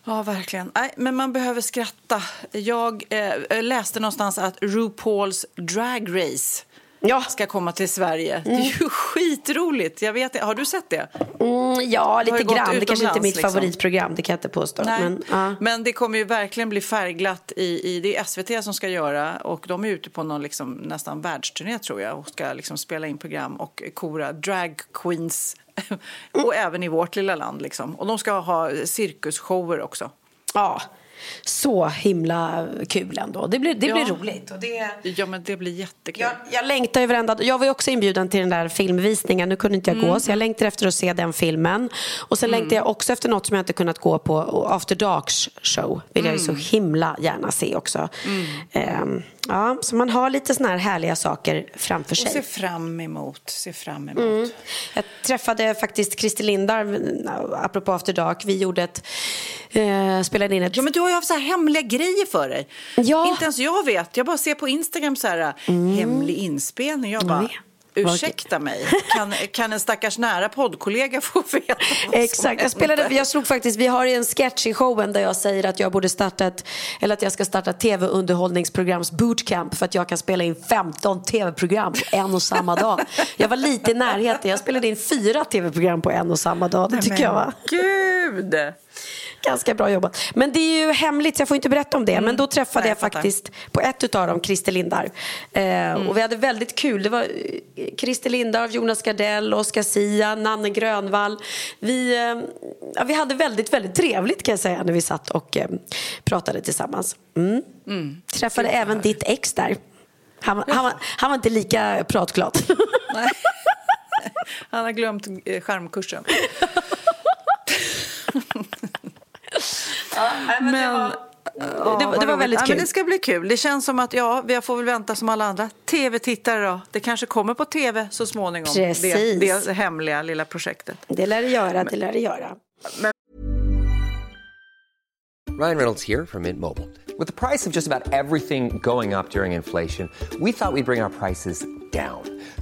Ja, verkligen. Nej, men man behöver skratta. Jag eh, läste någonstans att RuPaul's Drag Race ja. ska komma till Sverige. Mm. Det är ju mm. skitroligt. Jag vet, har du sett det? Mm, ja, lite grann. Det kanske inte är mitt liksom. favoritprogram, det kan jag inte påstå. Nej. Men, uh. men det kommer ju verkligen bli färgglatt i, i, det är SVT som ska göra och de är ute på någon liksom, nästan världsturné tror jag och ska liksom spela in program och kora drag queens <laughs> och även i vårt lilla land liksom. Och de ska ha cirkusshower också. Ja, så himla kul ändå. Det blir, det ja. blir roligt. Och det, ja, men det blir jättekul. Jag, jag längtar ju varenda... Jag var också inbjuden till den där filmvisningen. Nu kunde inte jag mm. gå, så jag längtar efter att se den filmen. Och sen mm. längtar jag också efter något som jag inte kunnat gå på. After Darks show vill jag ju så mm. himla gärna se också. Um, Ja, så man har lite såna här härliga saker framför sig. Och se fram emot. Se fram emot. Mm. Jag träffade faktiskt Christer Lindar, apropå After Dark. Vi gjorde ett, eh, spelade in ett... Ja, men du har ju haft så här hemliga grejer för dig. Ja. Inte ens jag vet. Jag bara ser på Instagram så här, mm. hemlig inspelning. Jag bara... Ursäkta mig, kan, kan en stackars nära poddkollega få veta vad Exakt, jag, spelade, jag slog faktiskt, vi har en sketch i showen där jag säger att jag borde starta ett, eller att jag ska starta tv-underhållningsprograms bootcamp för att jag kan spela in 15 tv-program på en och samma dag. Jag var lite i närheten, jag spelade in fyra tv-program på en och samma dag, det tycker jag var. Gud! Ganska bra jobbat. Men det är ju hemligt så jag får inte berätta om det. Mm. Men då träffade Nej, jag, jag faktiskt på ett av dem Christer Lindar. Eh, mm. Och vi hade väldigt kul. Det var eh, Christer Lindar, Jonas Gardell, Oscar Sia, Nanne Grönvall. Vi, eh, ja, vi hade väldigt, väldigt trevligt kan jag säga när vi satt och eh, pratade tillsammans. Mm. mm. Träffade Gud, även ditt ex där. Han, han, han, han var inte lika pratglad. <laughs> Nej. Han har glömt eh, skärmkursen. <laughs> Ja, men, det var... det, var, det var väldigt kul. Ja, men det ska bli kul. Det känns som att ja, vi får väl vänta som alla andra tv-tittare. Då. Det kanske kommer på tv så småningom. Precis. Det, det hemliga lilla projektet. Det lär det göra. Det lär det göra. Men... Ryan Reynolds här från Mint Mobile. Med priset på nästan allt som går upp under inflationen, trodde vi att vi skulle bring våra priser down.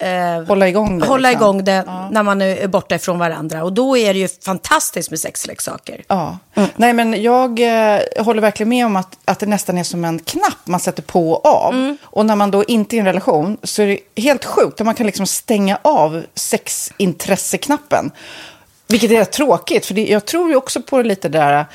eh, Hålla igång det, hålla liksom. igång det när man är borta ifrån varandra. Och då är det ju fantastiskt med sexleksaker. Ja. Nej, men jag eh, håller verkligen med om att, att det nästan är som en knapp man sätter på och av. Mm. Och när man då inte är i en relation så är det helt sjukt att man kan liksom stänga av sexintresseknappen. Vilket är tråkigt, för det, jag tror ju också på det lite där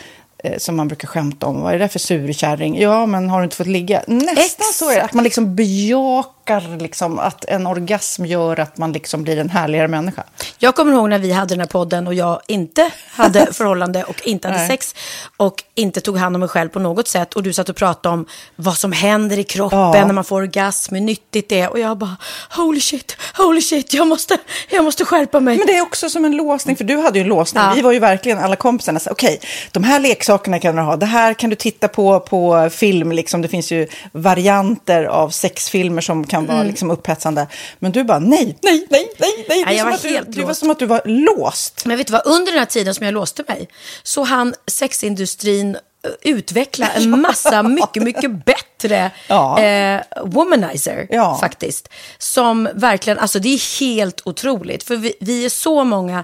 som man brukar skämta om. Vad är det för surkärring? Ja, men har du inte fått ligga? Nästan så är det. Att man liksom bejakar liksom, att en orgasm gör att man liksom blir en härligare människa. Jag kommer ihåg när vi hade den här podden och jag inte hade <laughs> förhållande och inte hade Nej. sex och inte tog hand om mig själv på något sätt. Och du satt och pratade om vad som händer i kroppen Ja. när man får orgasm, hur nyttigt det är. Och jag bara, holy shit, holy shit, jag måste, jag måste skärpa mig. Men det är också som en låsning, för du hade ju en låsning. Ja. Vi var ju verkligen alla kompisarna. Okej, de här leksakerna kan du ha. Det här kan du titta på på film. Liksom. Det finns ju varianter av sexfilmer som kan vara Mm. liksom, upphetsande. Men du bara nej, nej, nej, nej, nej. Det, som var att du, helt det var som att du var låst. Men vet du vad, under den här tiden som jag låste mig så hann sexindustrin eh, utveckla en massa <laughs> mycket, mycket bättre Ja. eh, womanizer Ja. faktiskt. Som verkligen, alltså det är helt otroligt. För vi, vi är så många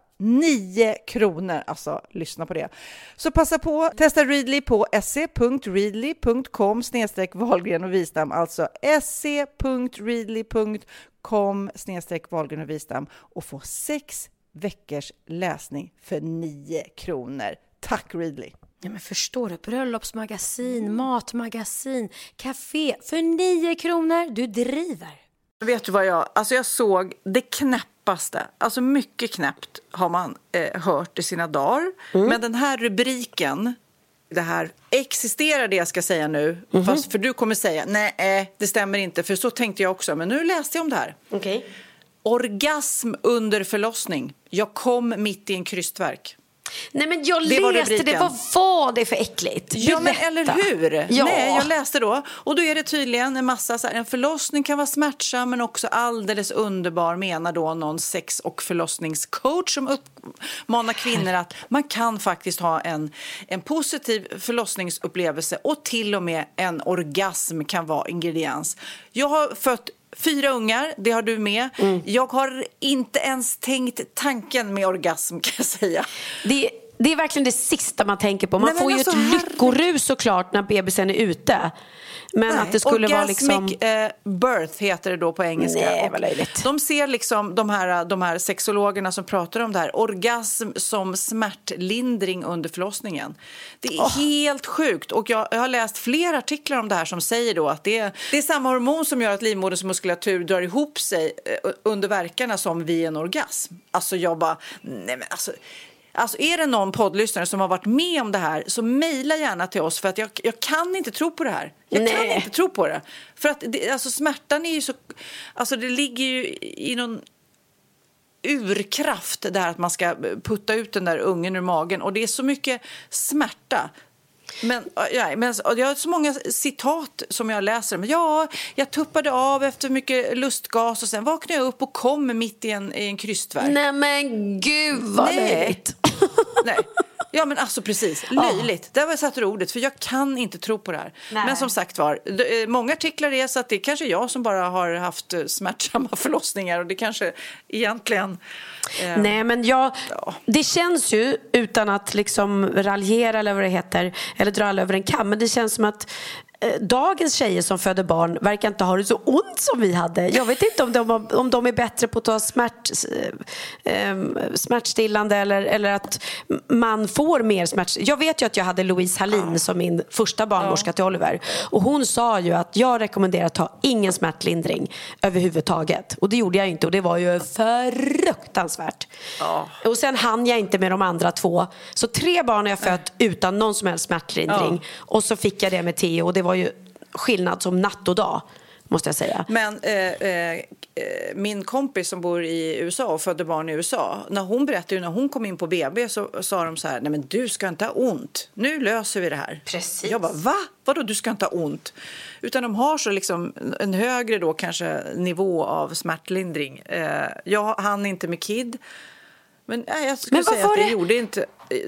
9 kronor. Alltså, lyssna på det. Så passa på, testa Readly på se.readly.com snedstreck Wahlgren och Wistam, alltså se.readly.com snedstreck Wahlgren och Wistam och få sex veckors läsning för 9 kronor. Tack Readly! Ja, men förstår du? Bröllopsmagasin, matmagasin, café för 9 kronor. Du driver. Vet du vad jag, alltså jag såg det knäppaste, alltså mycket knäppt har man eh, hört i sina dagar. Mm. Men den här rubriken, det här, existerar det jag ska säga nu? Mm. Fast för du kommer säga, nej eh, det stämmer inte, för så tänkte jag också. Men nu läste jag om det här. Okay. Orgasm under förlossning. Jag kom mitt i en krystverk. Nej men jag det läste det, vad var det för äckligt? Ja men eller hur? Ja. Nej, jag läste då och då är det tydligen en massa så här, en förlossning kan vara smärtsam men också alldeles underbar menar då någon sex och förlossningscoach som uppmanar kvinnor att man kan faktiskt ha en, en positiv förlossningsupplevelse och till och med en orgasm kan vara ingrediens. Jag har fött Fyra ungar, det har du med. Mm. Jag har inte ens tänkt tanken med orgasm <laughs> kan jag säga. Det, det är verkligen det sista man tänker på. Man Nej, får ju alltså, ett lyckorus såklart när bebisen är ute. Men Nej, att det skulle vara liksom... Eh, birth heter det då på engelska. Nej, vad löjligt. De ser liksom de här, de här sexologerna som pratar om det här, orgasm som smärtlindring under förlossningen. Det är oh. helt sjukt. Och jag, jag, har läst flera artiklar om det här som säger då att det är, det är samma hormon som gör att livmoderns muskulatur drar ihop sig eh, under verkarna som vid en orgasm. Alltså jag bara, nej men alltså Alltså är det någon poddlyssnare som har varit med om det här så mejla gärna till oss för att jag, jag kan inte tro på det här. Jag kan Nej. inte tro på det. För att det, alltså smärtan är ju så, alltså det ligger ju i någon urkraft det här att man ska putta ut den där ungen ur magen och det är så mycket smärta. Men, ja, men och jag har så många citat som jag läser. Men ja, jag tuppade av efter mycket lustgas och sen vaknade jag upp och kom mitt i en, i en krystvärk. Nej men gud vad Nej. Nej. Ja men alltså precis, löjligt. Där var jag satte ordet för jag kan inte tro på det här. Nej. Men som sagt var, eh, många artiklar är så att det är kanske jag som bara har haft eh, smärtsamma <laughs> förlossningar och det kanske egentligen... eh, Nej men jag, det känns ju utan att liksom raljera eller vad det heter eller dra alla över en kam men det känns som att Dagens tjejer som föder barn verkar inte ha det så ont som vi hade. Jag vet inte om de, om de är bättre på att ta smärt, eh, eh, smärtstillande eller, eller att man får mer smärt. Jag vet ju att jag hade Louise Hallin som min första barnmorska till Oliver. Och hon sa ju att jag rekommenderar att ta ingen smärtlindring överhuvudtaget. Och det gjorde jag inte och det var ju fruktansvärt. Och sen hann jag inte med de andra två. Så tre barn har jag fött utan någon som helst smärtlindring. Och så fick jag det med Theo och det var ju skillnad som natt och dag. Måste jag säga. Men eh, eh, eh, min kompis som bor i USA och födde barn i USA, när hon berättade när hon kom in på BB så sa de så här, nej men du ska inte ha ont, nu löser vi det här. Precis. Jag bara, va? Vadå du ska inte ha ont? Utan de har så liksom en högre då kanske nivå av smärtlindring. Eh, jag hann inte med KID. Men nej, jag skulle Men säga att det, det? gjorde inte...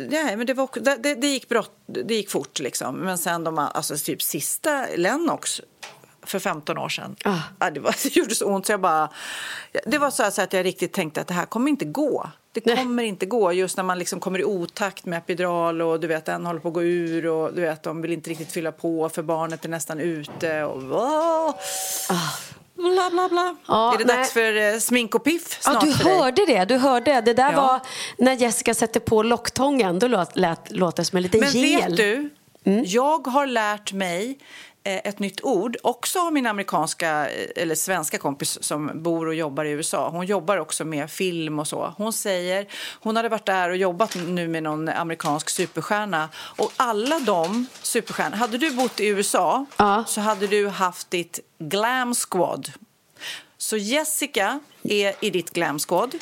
Nej, men det, var, det, det, gick brott, det gick fort liksom. Men sen de, alltså typ sista Lennox för 15 år sedan. Ah. Ja, det, var, <laughs> det gjorde så ont så jag bara... Det var så, så att jag riktigt tänkte att det här kommer inte gå. Det kommer inte gå just när man liksom kommer i otakt med epidural och du vet en håller på att gå ur och du vet de vill inte riktigt fylla på för barnet är nästan ute och åh, bla bla bla. Ja, är det nej. dags för eh, smink och piff Ja, snart du för dig? hörde det. Du hörde. Det där Ja. var när Jessica sätter på locktången. Då låt, lät, låter det som en liten Men gel. vet du, jag har lärt mig ett nytt ord, också av min amerikanska eh, eller svenska kompis som bor och jobbar i USA. Hon jobbar också med film och så. Hon säger, hon hade varit där och jobbat nu med någon amerikansk superstjärna och alla de superstjärnorna, hade du bott i USA så hade du haft ditt glam squad. Så Jessica är i ditt glam squad.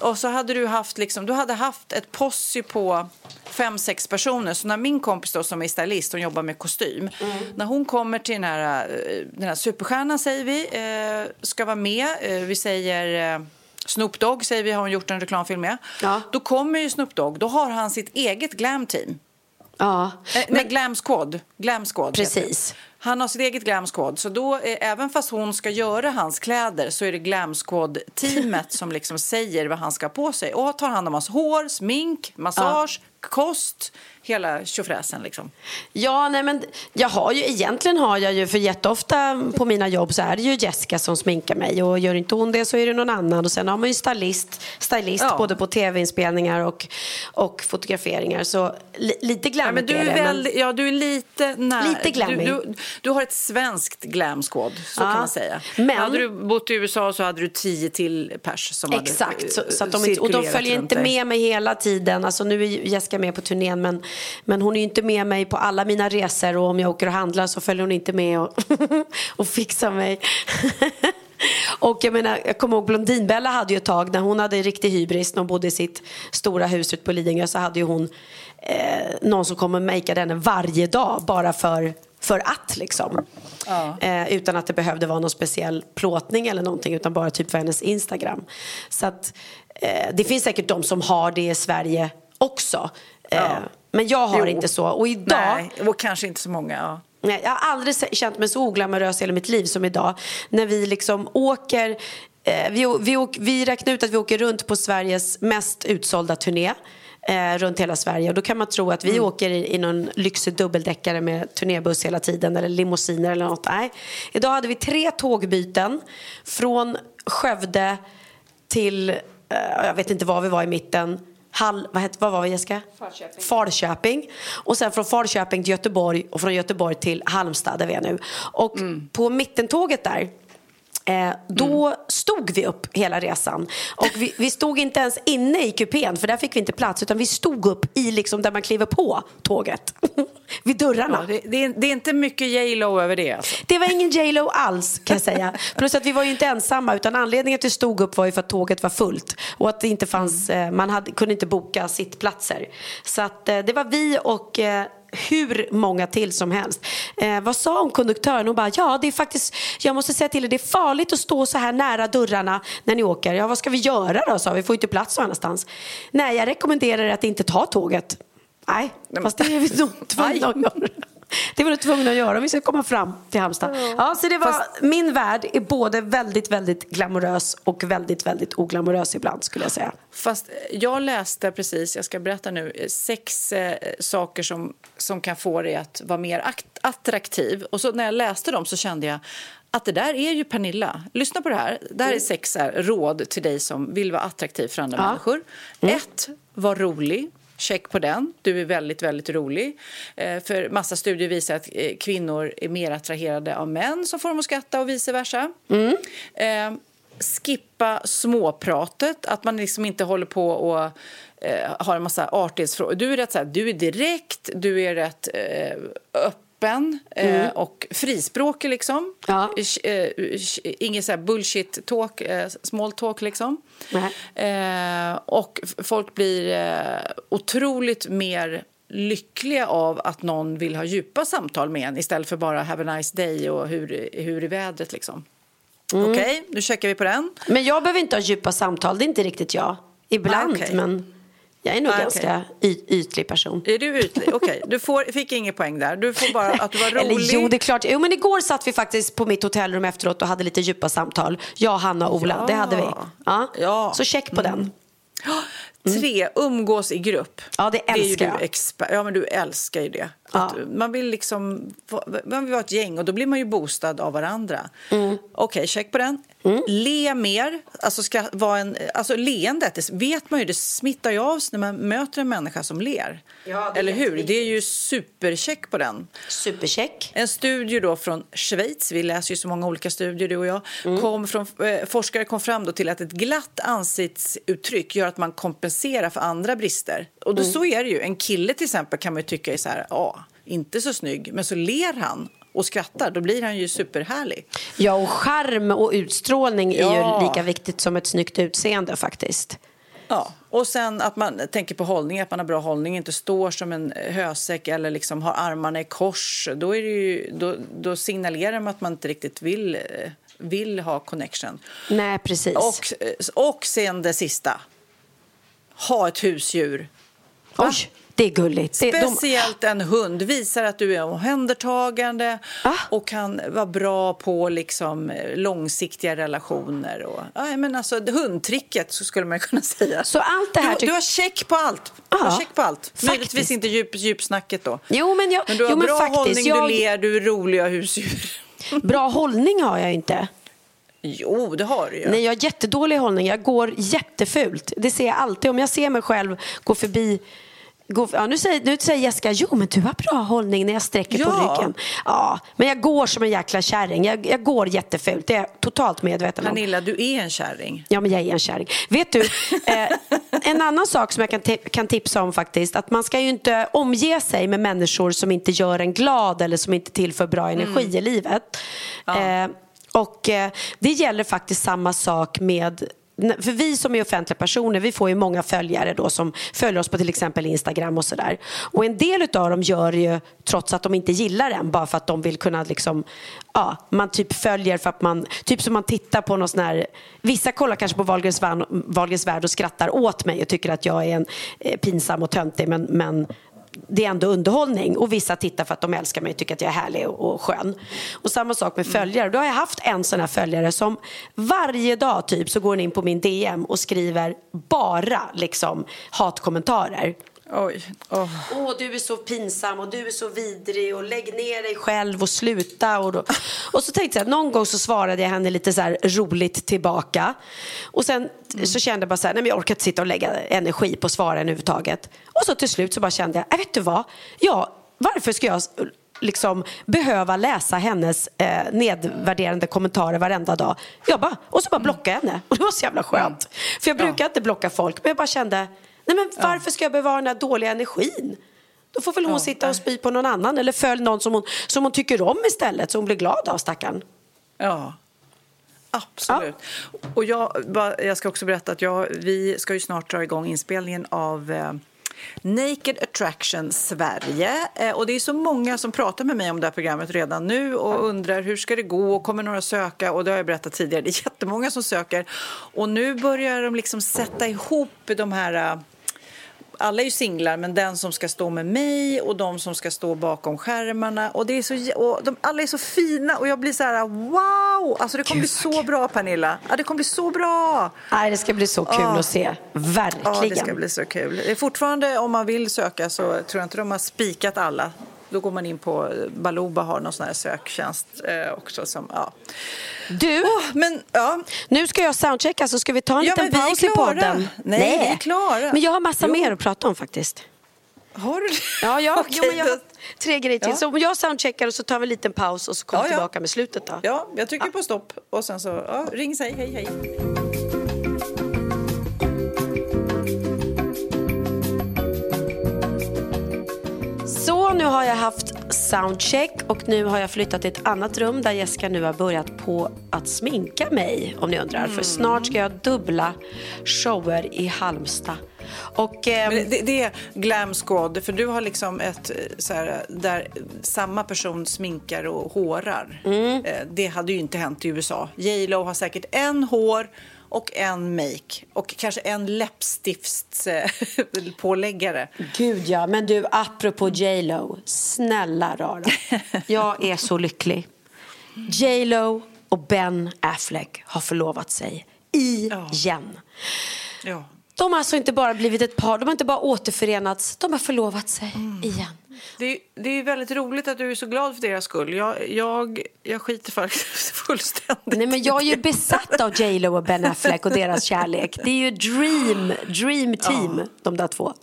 Och så hade du haft liksom, du hade haft ett posse på fem, sex personer. Så när min kompis då som är stylist, hon jobbar med kostym. När hon kommer till den här, eh, den här superstjärnan säger vi, eh, ska vara med. Eh, vi säger eh, Snoop Dogg säger vi, har hon gjort en reklamfilm med. Då kommer ju Snoop Dogg, då har han sitt eget glam team. Ja. Eh, nej, Glam Squad. Glam Squad heter det. Precis. Han har sitt eget Glam Squad. Så då, eh, även fast hon ska göra hans kläder så är det Glam Squad-teamet <laughs> som liksom säger vad han ska ha på sig. Och tar hand om hans hår, smink, massage, kost, hela tjofräsen liksom. Ja, nej men jag har ju, egentligen har jag ju, för jätteofta på mina jobb så är det ju Jessica som sminkar mig och gör inte hon det så är det någon annan och sen har man ju stylist, stylist Ja. både på tv-inspelningar och, och fotograferingar så li, lite Ja, glammigt men du är är, det. väldigt, ja, du är lite när, Lite glammig. Du, du, du har ett svenskt Glam Squad, så Ja. kan man säga. Men- Hade du bott i USA så hade du tio till pers som Exakt, hade så, så att de och de följer inte med mig hela tiden. Alltså, nu är Jessica med på turnén men, men hon är inte med mig på alla mina resor och om jag åker och handlar så följer hon inte med och, <laughs> och fixar mig. <laughs> Och jag menar, jag kommer ihåg Blondinbella hade ju ett tag när hon hade riktig hybris när hon bodde i sitt stora hus ute på Lidingö så hade ju hon eh, någon som kom och makeade henne varje dag bara för, för att liksom. Eh, utan att det behövde vara någon speciell plåtning eller någonting utan bara typ för hennes Instagram. Så att eh, det finns säkert de som har det i Sverige också. Eh, Men jag har Jo. inte så. Och idag Nej, och kanske inte så många. Ja. Nej, jag har aldrig känt mig så oglamorös i hela mitt liv som idag. När vi liksom åker, eh, vi, vi, vi räknar ut att vi åker runt på Sveriges mest utsålda turné. Eh, runt hela Sverige och då kan man tro att vi Mm. åker i, i någon lyxig dubbeldeckare med turnébuss hela tiden eller limousiner eller något. Nej. Idag hade vi tre tågbyten från Skövde till, eh, jag vet inte var vi var i mitten, Hall, vad, hette, vad var vi Jessica? Falköping. Falköping. Och sen från Falköping till Göteborg och från Göteborg till Halmstad där vi är nu. Och Mm. på mittentåget där Eh, då stod vi upp hela resan. Och vi, vi stod inte ens inne i kupén, för där fick vi inte plats. Utan vi stod upp i liksom där man kliver på tåget. <laughs> Vid dörrarna. Ja, det, det, är, det är inte mycket J.Lo över det alltså. Det var ingen J Lo alls kan jag säga. Plus att vi var ju inte ensamma utan anledningen till att vi stod upp var ju för att tåget var fullt. Och att det inte fanns, eh, man hade, kunde inte boka sittplatser. Så att eh, det var vi och eh, hur många till som helst. Eh, vad sa hon konduktören? Hon bara, ja det är faktiskt, jag måste säga till er, det är farligt att stå så här nära dörrarna när ni åker. Ja vad ska vi göra då? sa vi, får inte plats någon annanstans. Nej, jag rekommenderar er att inte ta tåget. Nej, fast det är vi nog tvungna att göra. Det var vi tvungna att göra om vi ska komma fram till Halmstad. Ja, så det var, min värld är både väldigt, väldigt glamorös och väldigt, väldigt oglamorös ibland skulle jag säga. Fast jag läste precis, jag ska berätta nu, sex eh, saker som, som kan få dig att vara mer akt- attraktiv. Och så när jag läste dem så kände jag att det där är ju Pernilla. Lyssna på det här. Det här är sex här, råd till dig som vill vara attraktiv för andra Ja. människor. Ett, var rolig. Check på den. Du är väldigt, väldigt rolig. Eh, för massa studier visar att eh, kvinnor är mer attraherade av män som får dem att skratta och vice versa. Eh, skippa småpratet, att man liksom inte håller på och eh, har en massa artighetsfrågor. Du är rätt så här, du är direkt, du är rätt eh, öppen eh, Mm. och frispråkig liksom. Ja. Eh, Ingen så här bullshit talk, eh, small talk liksom. Eh, och folk blir otroligt mer lyckliga av att någon vill ha djupa samtal med en istället för bara have a nice day och hur, hur är vädret liksom. Mm. Okej, nu checkar vi på den. Men jag behöver inte ha djupa samtal, det är inte riktigt jag. Ibland, Ah, okej. men jag är nog Ah, ganska y- ytlig person. Är du ytlig? Okej, du får, fick ingen poäng där. Du får bara att du var rolig. Eller jo, det är klart. Jo, men igår satt vi faktiskt på mitt hotellrum efteråt och hade lite djupa samtal. Jag, Hanna och Ola, Ja. det hade vi. Ja. Ja. Så check på den. Tre, umgås i grupp. Ja, det är ju älskar du jag. exper- ja, men du älskar ju det. Att Man vill liksom, man vill vara ett gäng och då blir man ju bostad av varandra. Mm. Okej, check på den. Le mer. Alltså, ska vara en, alltså leendet, det vet man ju, det smittar ju av sig när man möter en människa som ler. Ja, Eller hur? Det är ju supercheck på den. Supercheck. En studie då från Schweiz, vi läser ju så många olika studier du och jag, Mm. kom från, eh, forskare kom fram då till att ett glatt ansiktsuttryck gör att man kompenserar för andra brister. Och då Mm. så är det ju. En kille till exempel kan man ju tycka är så här, ja, inte så snygg, men så ler han och skrattar, då blir han ju superhärlig. Ja, och charm och utstrålning är Ja. ju lika viktigt som ett snyggt utseende faktiskt. Ja, och sen att man tänker på hållning, att man har bra hållning, inte står som en hösäck eller liksom har armarna i kors. Då, är ju, då, då signalerar man att man inte riktigt vill, vill ha connection. Nej, precis. Och, och sen det sista. Ha ett husdjur. Oj, det är gulligt. Det, de, Speciellt en hund visar att du är omhändertagande Ah. och kan vara bra på liksom eh, långsiktiga relationer. Och, ja, men alltså, hundtricket så skulle man kunna säga. Så allt det här du, du har check på allt. Du har check på allt. faktiskt. Möjligtvis inte djup, djupsnacket då. Jo, men, jag, Men du har jo, bra faktiskt, hållning, jag, du ler, du är rolig och husdjur. <laughs> Bra hållning har jag inte. Jo, det har du ju. Nej, jag har jättedålig hållning. Jag går jättefult. Det ser jag alltid. Om jag ser mig själv gå förbi Gå, ja, nu, säger, nu säger Jessica, jo men du har bra hållning när jag sträcker på Ja. ryggen. Ja, men jag går som en jäkla kärring. Jag, jag går jättefult, det är jag totalt medveten om. Pernilla, du är en kärring. Ja, men jag är en kärring. Vet du, <laughs> eh, en annan sak som jag kan, kan tipsa om faktiskt, att man ska ju inte omge sig med människor som inte gör en glad eller som inte tillför bra energi i livet. Eh, och eh, det gäller faktiskt samma sak med för vi som är offentliga personer, vi får ju många följare då som följer oss på till exempel Instagram och sådär. Och en del utav dem gör det ju trots att de inte gillar en, bara för att de vill kunna liksom, ja, man typ följer för att man, typ som man tittar på någon sån här, vissa kollar kanske på Wahlgrens värld, Wahlgrens värld och skrattar åt mig och tycker att jag är en eh, pinsam och töntig, men, men det är ändå underhållning och vissa tittar för att de älskar mig och tycker att jag är härlig och, och skön. Och samma sak med följare. Då har jag haft en sån här följare som varje dag typ så går hon in på min DM och skriver bara liksom hatkommentarer. Oj. Oh. Åh, du är så pinsam och du är så vidrig och lägg ner dig själv och sluta. Och, då. och så tänkte jag att någon gång så svarade jag henne lite så här roligt tillbaka. Och sen så kände jag bara så här, nej men jag orkar inte sitta och lägga energi på svaren överhuvudtaget. Och så till slut så bara kände jag, äh, vet du vad? Ja, varför ska jag liksom behöva läsa hennes eh, nedvärderande kommentarer varenda dag. Jag bara, och så bara blockade jag henne. Och det var så jävla skönt. För jag brukar inte blocka folk, men jag bara kände, nej men varför ska jag bevara den här dåliga energin? Då får väl hon Ja, sitta och spy på någon annan eller följ någon som hon, som hon tycker om istället, så hon blir glad av stackaren. Ja, absolut. Och jag, jag ska också berätta att jag, vi ska ju snart dra igång inspelningen av eh, Naked Attraction Sverige. Eh, och det är så många som pratar med mig om det här programmet redan nu och undrar hur ska det gå och kommer några söka? Och det har jag berättat tidigare, det är jättemånga som söker. Och nu börjar de liksom sätta ihop de här eh, alla är ju singlar, men den som ska stå med mig och de som ska stå bakom skärmarna. Och det är så, och de, alla är så fina och jag blir så här wow! Alltså det kommer bli så bra Pernilla. Ja, det kommer bli så bra! Nej, det ska bli så kul Ja. att se. Verkligen. Ja, det ska bli så kul. Det är fortfarande, om man vill söka så tror jag inte de har spikat alla. Då går man in på Baluba har någon sån här söktjänst eh, också som, ja. Du, men, ja. nu ska jag soundchecka så ska vi ta en Ja, liten paus i podden. Nej, vi är klara. Men jag har massa Jo. mer att prata om faktiskt. Har du det? Ja, ja <laughs> Okej, jo, men jag har tre grejer till. Ja. Så om jag soundcheckar och så tar vi en liten paus och så kommer Ja, ja. tillbaka med slutet då. Ja, jag trycker på stopp och sen så, ring säg hej hej. Så nu har jag haft soundcheck och nu har jag flyttat till ett annat rum där Jessica nu har börjat på att sminka mig om ni undrar. Mm. För snart ska jag dubbla shower i Halmstad. Och, Men det, det är glam squad, för du har liksom ett eh, så här, där samma person sminkar och hårar. Mm. Eh, Det hade ju inte hänt i USA. J Lo har säkert en hår och en make och kanske en läppstiftspåläggare. Gud ja, men du apropå J Lo, snälla rara. <laughs> Jag är så lycklig. J Lo och Ben Affleck har förlovat sig igen. Ja. De har alltså inte bara blivit ett par, de har inte bara återförenats, de har förlovat sig Mm. igen. Det, är- det är väldigt roligt att du är så glad för deras skull. Jag, jag, jag skiter faktiskt <laughs> fullständigt Nej men jag är ju besatt av J Lo och Ben Affleck och deras kärlek. Det är ju dream, dream team, de där två. <laughs>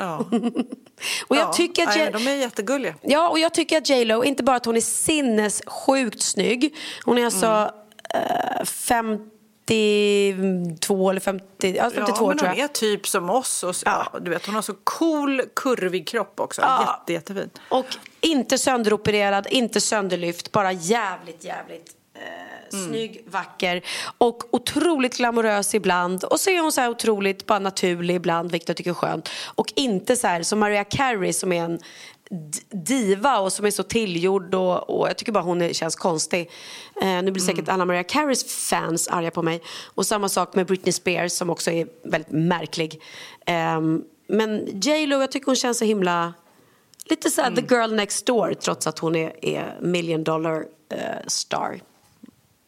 och jag Ja, tycker att J- de är jättegulliga. Ja, och jag tycker att J Lo, inte bara att hon är sinnessjukt snygg, hon är alltså Mm. eh, 52 eller 50, ja, 52 ja, men tror hon jag. är typ som oss. Och, så- ja. du vet, hon har så cool, kurvig kropp också. Ja. Jätte, jättefin. Och inte sönderopererad, inte sönderlyft, bara jävligt, jävligt eh, Mm. snygg, vacker och otroligt glamorös ibland. Och så är hon så här otroligt bara naturlig ibland, vilket jag tycker är skönt. Och inte så här som Mariah Carey som är en diva och som är så tillgjord och, och jag tycker bara hon är, känns konstig. Eh, nu blir säkert alla Mariah Careys fans arga på mig. Och samma sak med Britney Spears som också är väldigt märklig. Ehm, men J Lo, jag tycker hon känns så himla Lite såhär Mm. the girl next door trots att hon är, är million dollar eh, star.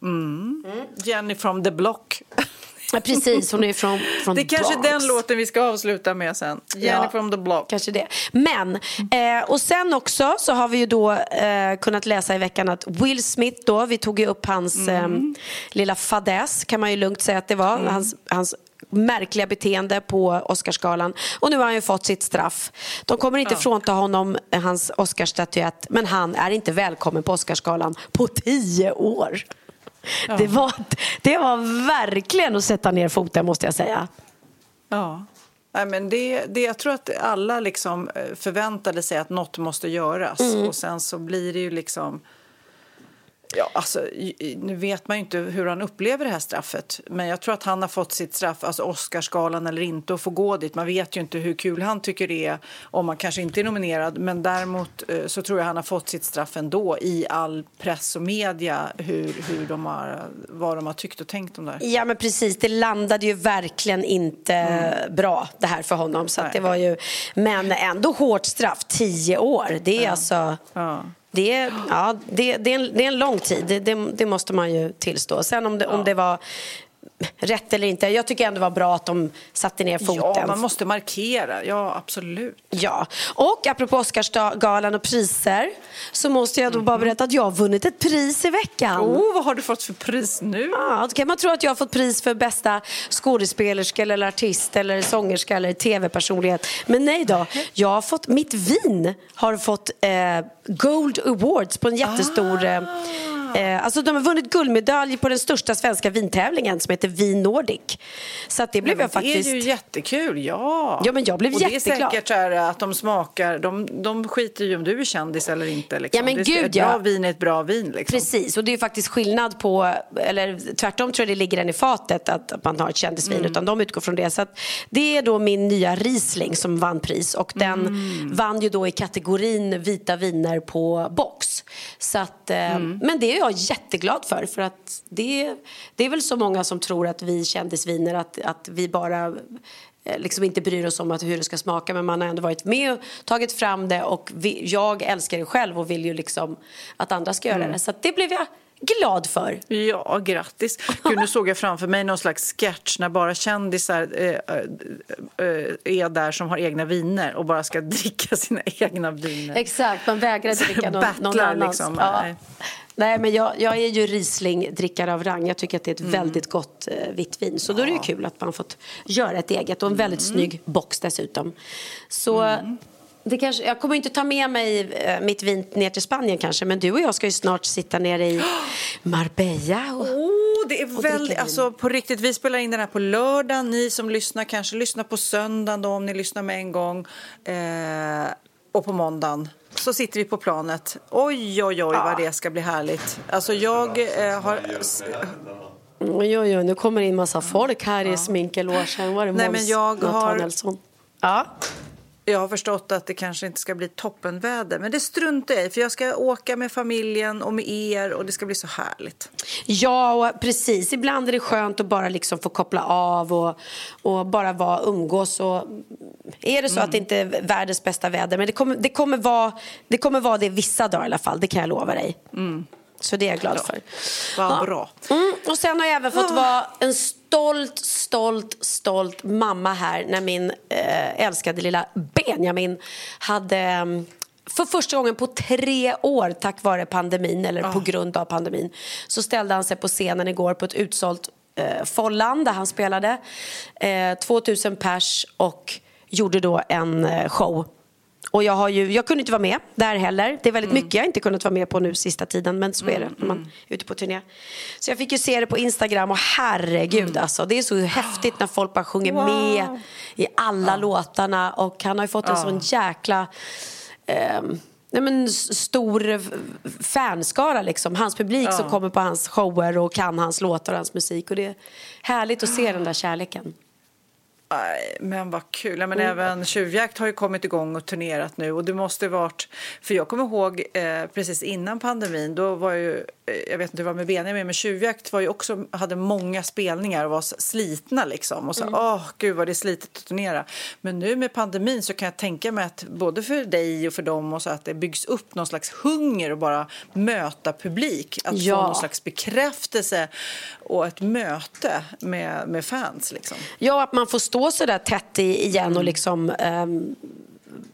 Mm. Jenny from the block. <laughs> Ja, precis, hon är från, från Det är kanske Bronx. den låten vi ska avsluta med sen. Jenny Ja. from the block. Kanske det. Men, eh, och sen också så har vi ju då eh, kunnat läsa i veckan att Will Smith då, vi tog ju upp hans Mm. eh, lilla fadäs kan man ju lugnt säga att det var. Hans, hans märkliga beteende på Oscarsgalan. Och nu har han ju fått sitt straff. De kommer inte Ja. frånta honom eh, hans Oscarsstatyett men han är inte välkommen på Oscarsgalan på tio år. <laughs> Det, var, det var verkligen att sätta ner foten måste jag säga. Ja. Nej, men det, det, jag tror att alla liksom eh, förväntade sig att något måste göras. Mm. Och sen så blir det ju liksom... Ja, alltså, nu vet man ju inte hur han upplever det här straffet. Men jag tror att han har fått sitt straff, alltså Oscarsgalan eller inte, och få gå dit. Man vet ju inte hur kul han tycker det är om man kanske inte är nominerad. Men däremot eh, så tror jag han har fått sitt straff ändå i all press och media, hur, hur de har, vad de har tyckt och tänkt om det här. Ja men precis, det landade ju verkligen inte bra det här för honom. Så det var ju, men ändå hårt straff, tio år. Det är alltså... Det är, ja, det, det, är en, det är en lång tid, det, det, det måste man ju tillstå. Sen om det, om det var rätt eller inte. Jag tycker ändå det var bra att de satte ner foten. Ja, man måste markera. Ja, absolut. Ja, och apropå Oscarsgalan och priser så måste jag då Mhm. bara berätta att jag har vunnit ett pris i veckan. Oh, vad har du fått för pris nu? Ja, då kan man tro att jag har fått pris för bästa skådespelerska eller artist eller sångerska eller tv-personlighet. Men nej då, jag har fått, mitt vin har fått eh, Gold Awards på en jättestor eh, Eh, alltså de har vunnit guldmedalj på den största svenska vintävlingen som heter Vin Nordic. Så det blev Nej, jag men faktiskt... Det är ju jättekul, ja. Ja, men jag blev och det är jätteglad. säkert här att de smakar, de, de skiter ju om du är kändis eller inte. Liksom. Ja, men det gud, ett bra ja. vin är ett bra vin. Liksom. Precis, och det är ju faktiskt skillnad på, eller tvärtom tror jag det ligger den i fatet att att man har ett kändisvin, Mm. utan de utgår från det. Så det är då min nya Riesling som vann pris och den Mm. vann ju då i kategorin vita viner på box. Så att, eh, Mm. Men det är jag jätteglad för, för att det, det är väl så många som tror att vi kändisviner, att, att vi bara eh, liksom inte bryr oss om att, hur det ska smaka men man har ändå varit med och tagit fram det och vi, jag älskar det själv och vill ju liksom att andra ska göra Mm. det. Så det blev jag glad för. Ja, grattis. Gud, nu såg jag framför mig någon slags sketch när bara kändisar eh, eh, eh, är där som har egna viner och bara ska <laughs> dricka sina egna viner. Exakt, man vägrar dricka någon, någon annans. liksom. Ja. Nej. Men jag, jag är ju Riesling-drickare av rang. Jag tycker att det är ett väldigt gott eh, vitt vin. Så då är det ju kul att man fått göra ett eget och en väldigt snygg box dessutom. Så det kanske, jag kommer inte ta med mig eh, mitt vin ner till Spanien kanske, men du och jag ska ju snart sitta nere i <gasps> Marbella. Och, Oh, det är väldigt, alltså på riktigt, vi spelar in den här på lördag. Ni som lyssnar kanske lyssnar på söndagen då, om ni lyssnar med en gång. Eh, och på måndagen så sitter vi på planet. Oj, oj, oj vad det ska bli härligt. Alltså jag eh, har... Oj, oj, oj, nu kommer det in massa folk här i sminkelogen. Var det Nej, Måns men jag har-? Ja. Jag har förstått att det kanske inte ska bli toppenväder, men det struntar jag i för jag ska åka med familjen och med er och det ska bli så härligt. Ja, och precis. Ibland är det skönt att bara liksom få koppla av och, och bara vara umgås. Och är det så att det inte är världens bästa väder, men det kommer, det, kommer vara, det kommer vara det vissa dagar i alla fall, det kan jag lova dig. Så det är jag glad för. Vad bra. Mm, och sen har jag även fått vara en stolt, stolt, stolt mamma här när min eh, älskade lilla Benjamin hade mm, för första gången på tre år tack vare pandemin, eller på grund av pandemin, så ställde han sig på scenen igår på ett utsålt eh, Follan där han spelade. Eh, 2000 pers och gjorde då en eh, show och jag, har ju, jag kunde inte vara med där heller. Det är väldigt mycket jag inte kunnat vara med på nu sista tiden. Men så är det när man är ute på turné. Så jag fick ju se det på Instagram och herregud alltså. Det är så häftigt när folk bara sjunger med i alla låtarna. Och han har ju fått en Ja. sån jäkla... ehm, Nej men stor fanskara liksom. Hans publik som Ja. kommer på hans shower och kan hans låtar och hans musik. Och det är härligt att se den där kärleken. Nej, men vad kul. Ja, men Mm. Även Tjuvjakt har ju kommit igång och turnerat nu. Och det måste varit... För jag kommer ihåg eh, precis innan pandemin, då var ju... Eh, jag vet inte hur det var med Benjamin, men Tjuvjakt var ju också, hade många spelningar och var slitna liksom. Och så, Mm. åh gud vad det är slitet att turnera. Men nu med pandemin så kan jag tänka mig att både för dig och för dem och så att det byggs upp någon slags hunger och bara möta publik. Att Ja. få någon slags bekräftelse och ett möte med, med fans liksom. Ja, att man får stå så där tätt igen och liksom ehm,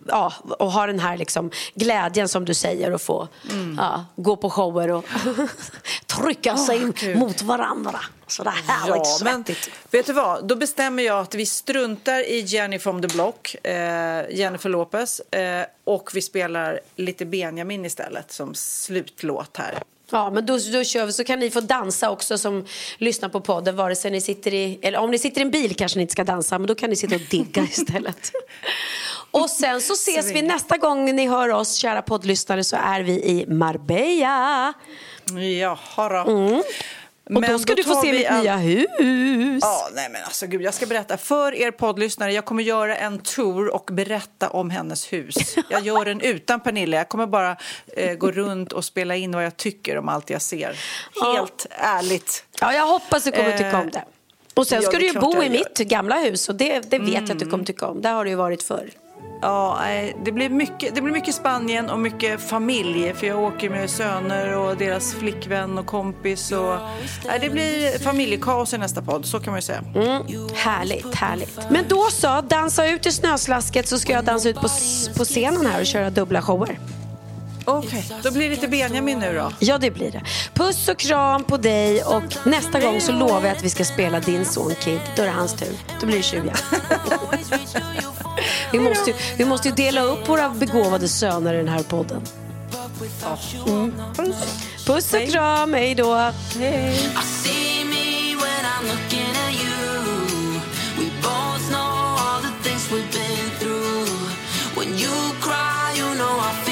ja, och ha den här liksom glädjen som du säger och få ja, gå på shower och <laughs> trycka sig Gud. mot varandra. Så där härligt Ja, men svettigt. vet du vad? Då bestämmer jag att vi struntar i Jenny from the Block, eh, Jennifer Lopez, eh, och vi spelar lite Benjamin istället som slutlåt här. Ja, men då, då kör vi så kan ni få dansa också som lyssnar på podden vare sig ni sitter i, eller om ni sitter i en bil kanske ni inte ska dansa men då kan ni sitta och digga <laughs> istället. och sen så ses vi nästa gång ni hör oss kära poddlyssnare så är vi i Marbella. Jaha då. Mm. Och Men då ska du få se mitt en- nya hus. Ja, nej men alltså gud, jag ska berätta för er poddlyssnare. Jag kommer göra en tour och berätta om hennes hus. Jag gör den utan Pernilla. Jag kommer bara eh, gå runt och spela in vad jag tycker om allt jag ser. Helt ärligt. Ja, jag hoppas du kommer tycka om det. Och sen ja, ska det du ju bo i mitt gamla hus och det, det vet jag att du kommer tycka om. Där har du ju varit förr. Ja, det blir, mycket, det blir mycket Spanien och mycket familj. För jag åker med söner och deras flickvän och kompis. Och, det blir familjekaos i nästa podd, så kan man ju säga. Mm. Härligt, härligt. Men då så, dansa ut i snöslasket så ska jag dansa ut på, på scenen här och köra dubbla shower. Okej, då blir det lite Benjamin nu då. Ja, det blir det. Puss och kram på dig och nästa gång så lovar jag att vi ska spela din son Kid. Då är det hans tur. Då blir det tjuga. <laughs> vi, måste, ju- vi måste ju dela upp våra begåvade söner i den här podden. Mm. Puss och kram, hej då. Hej. When you cry, you know I feel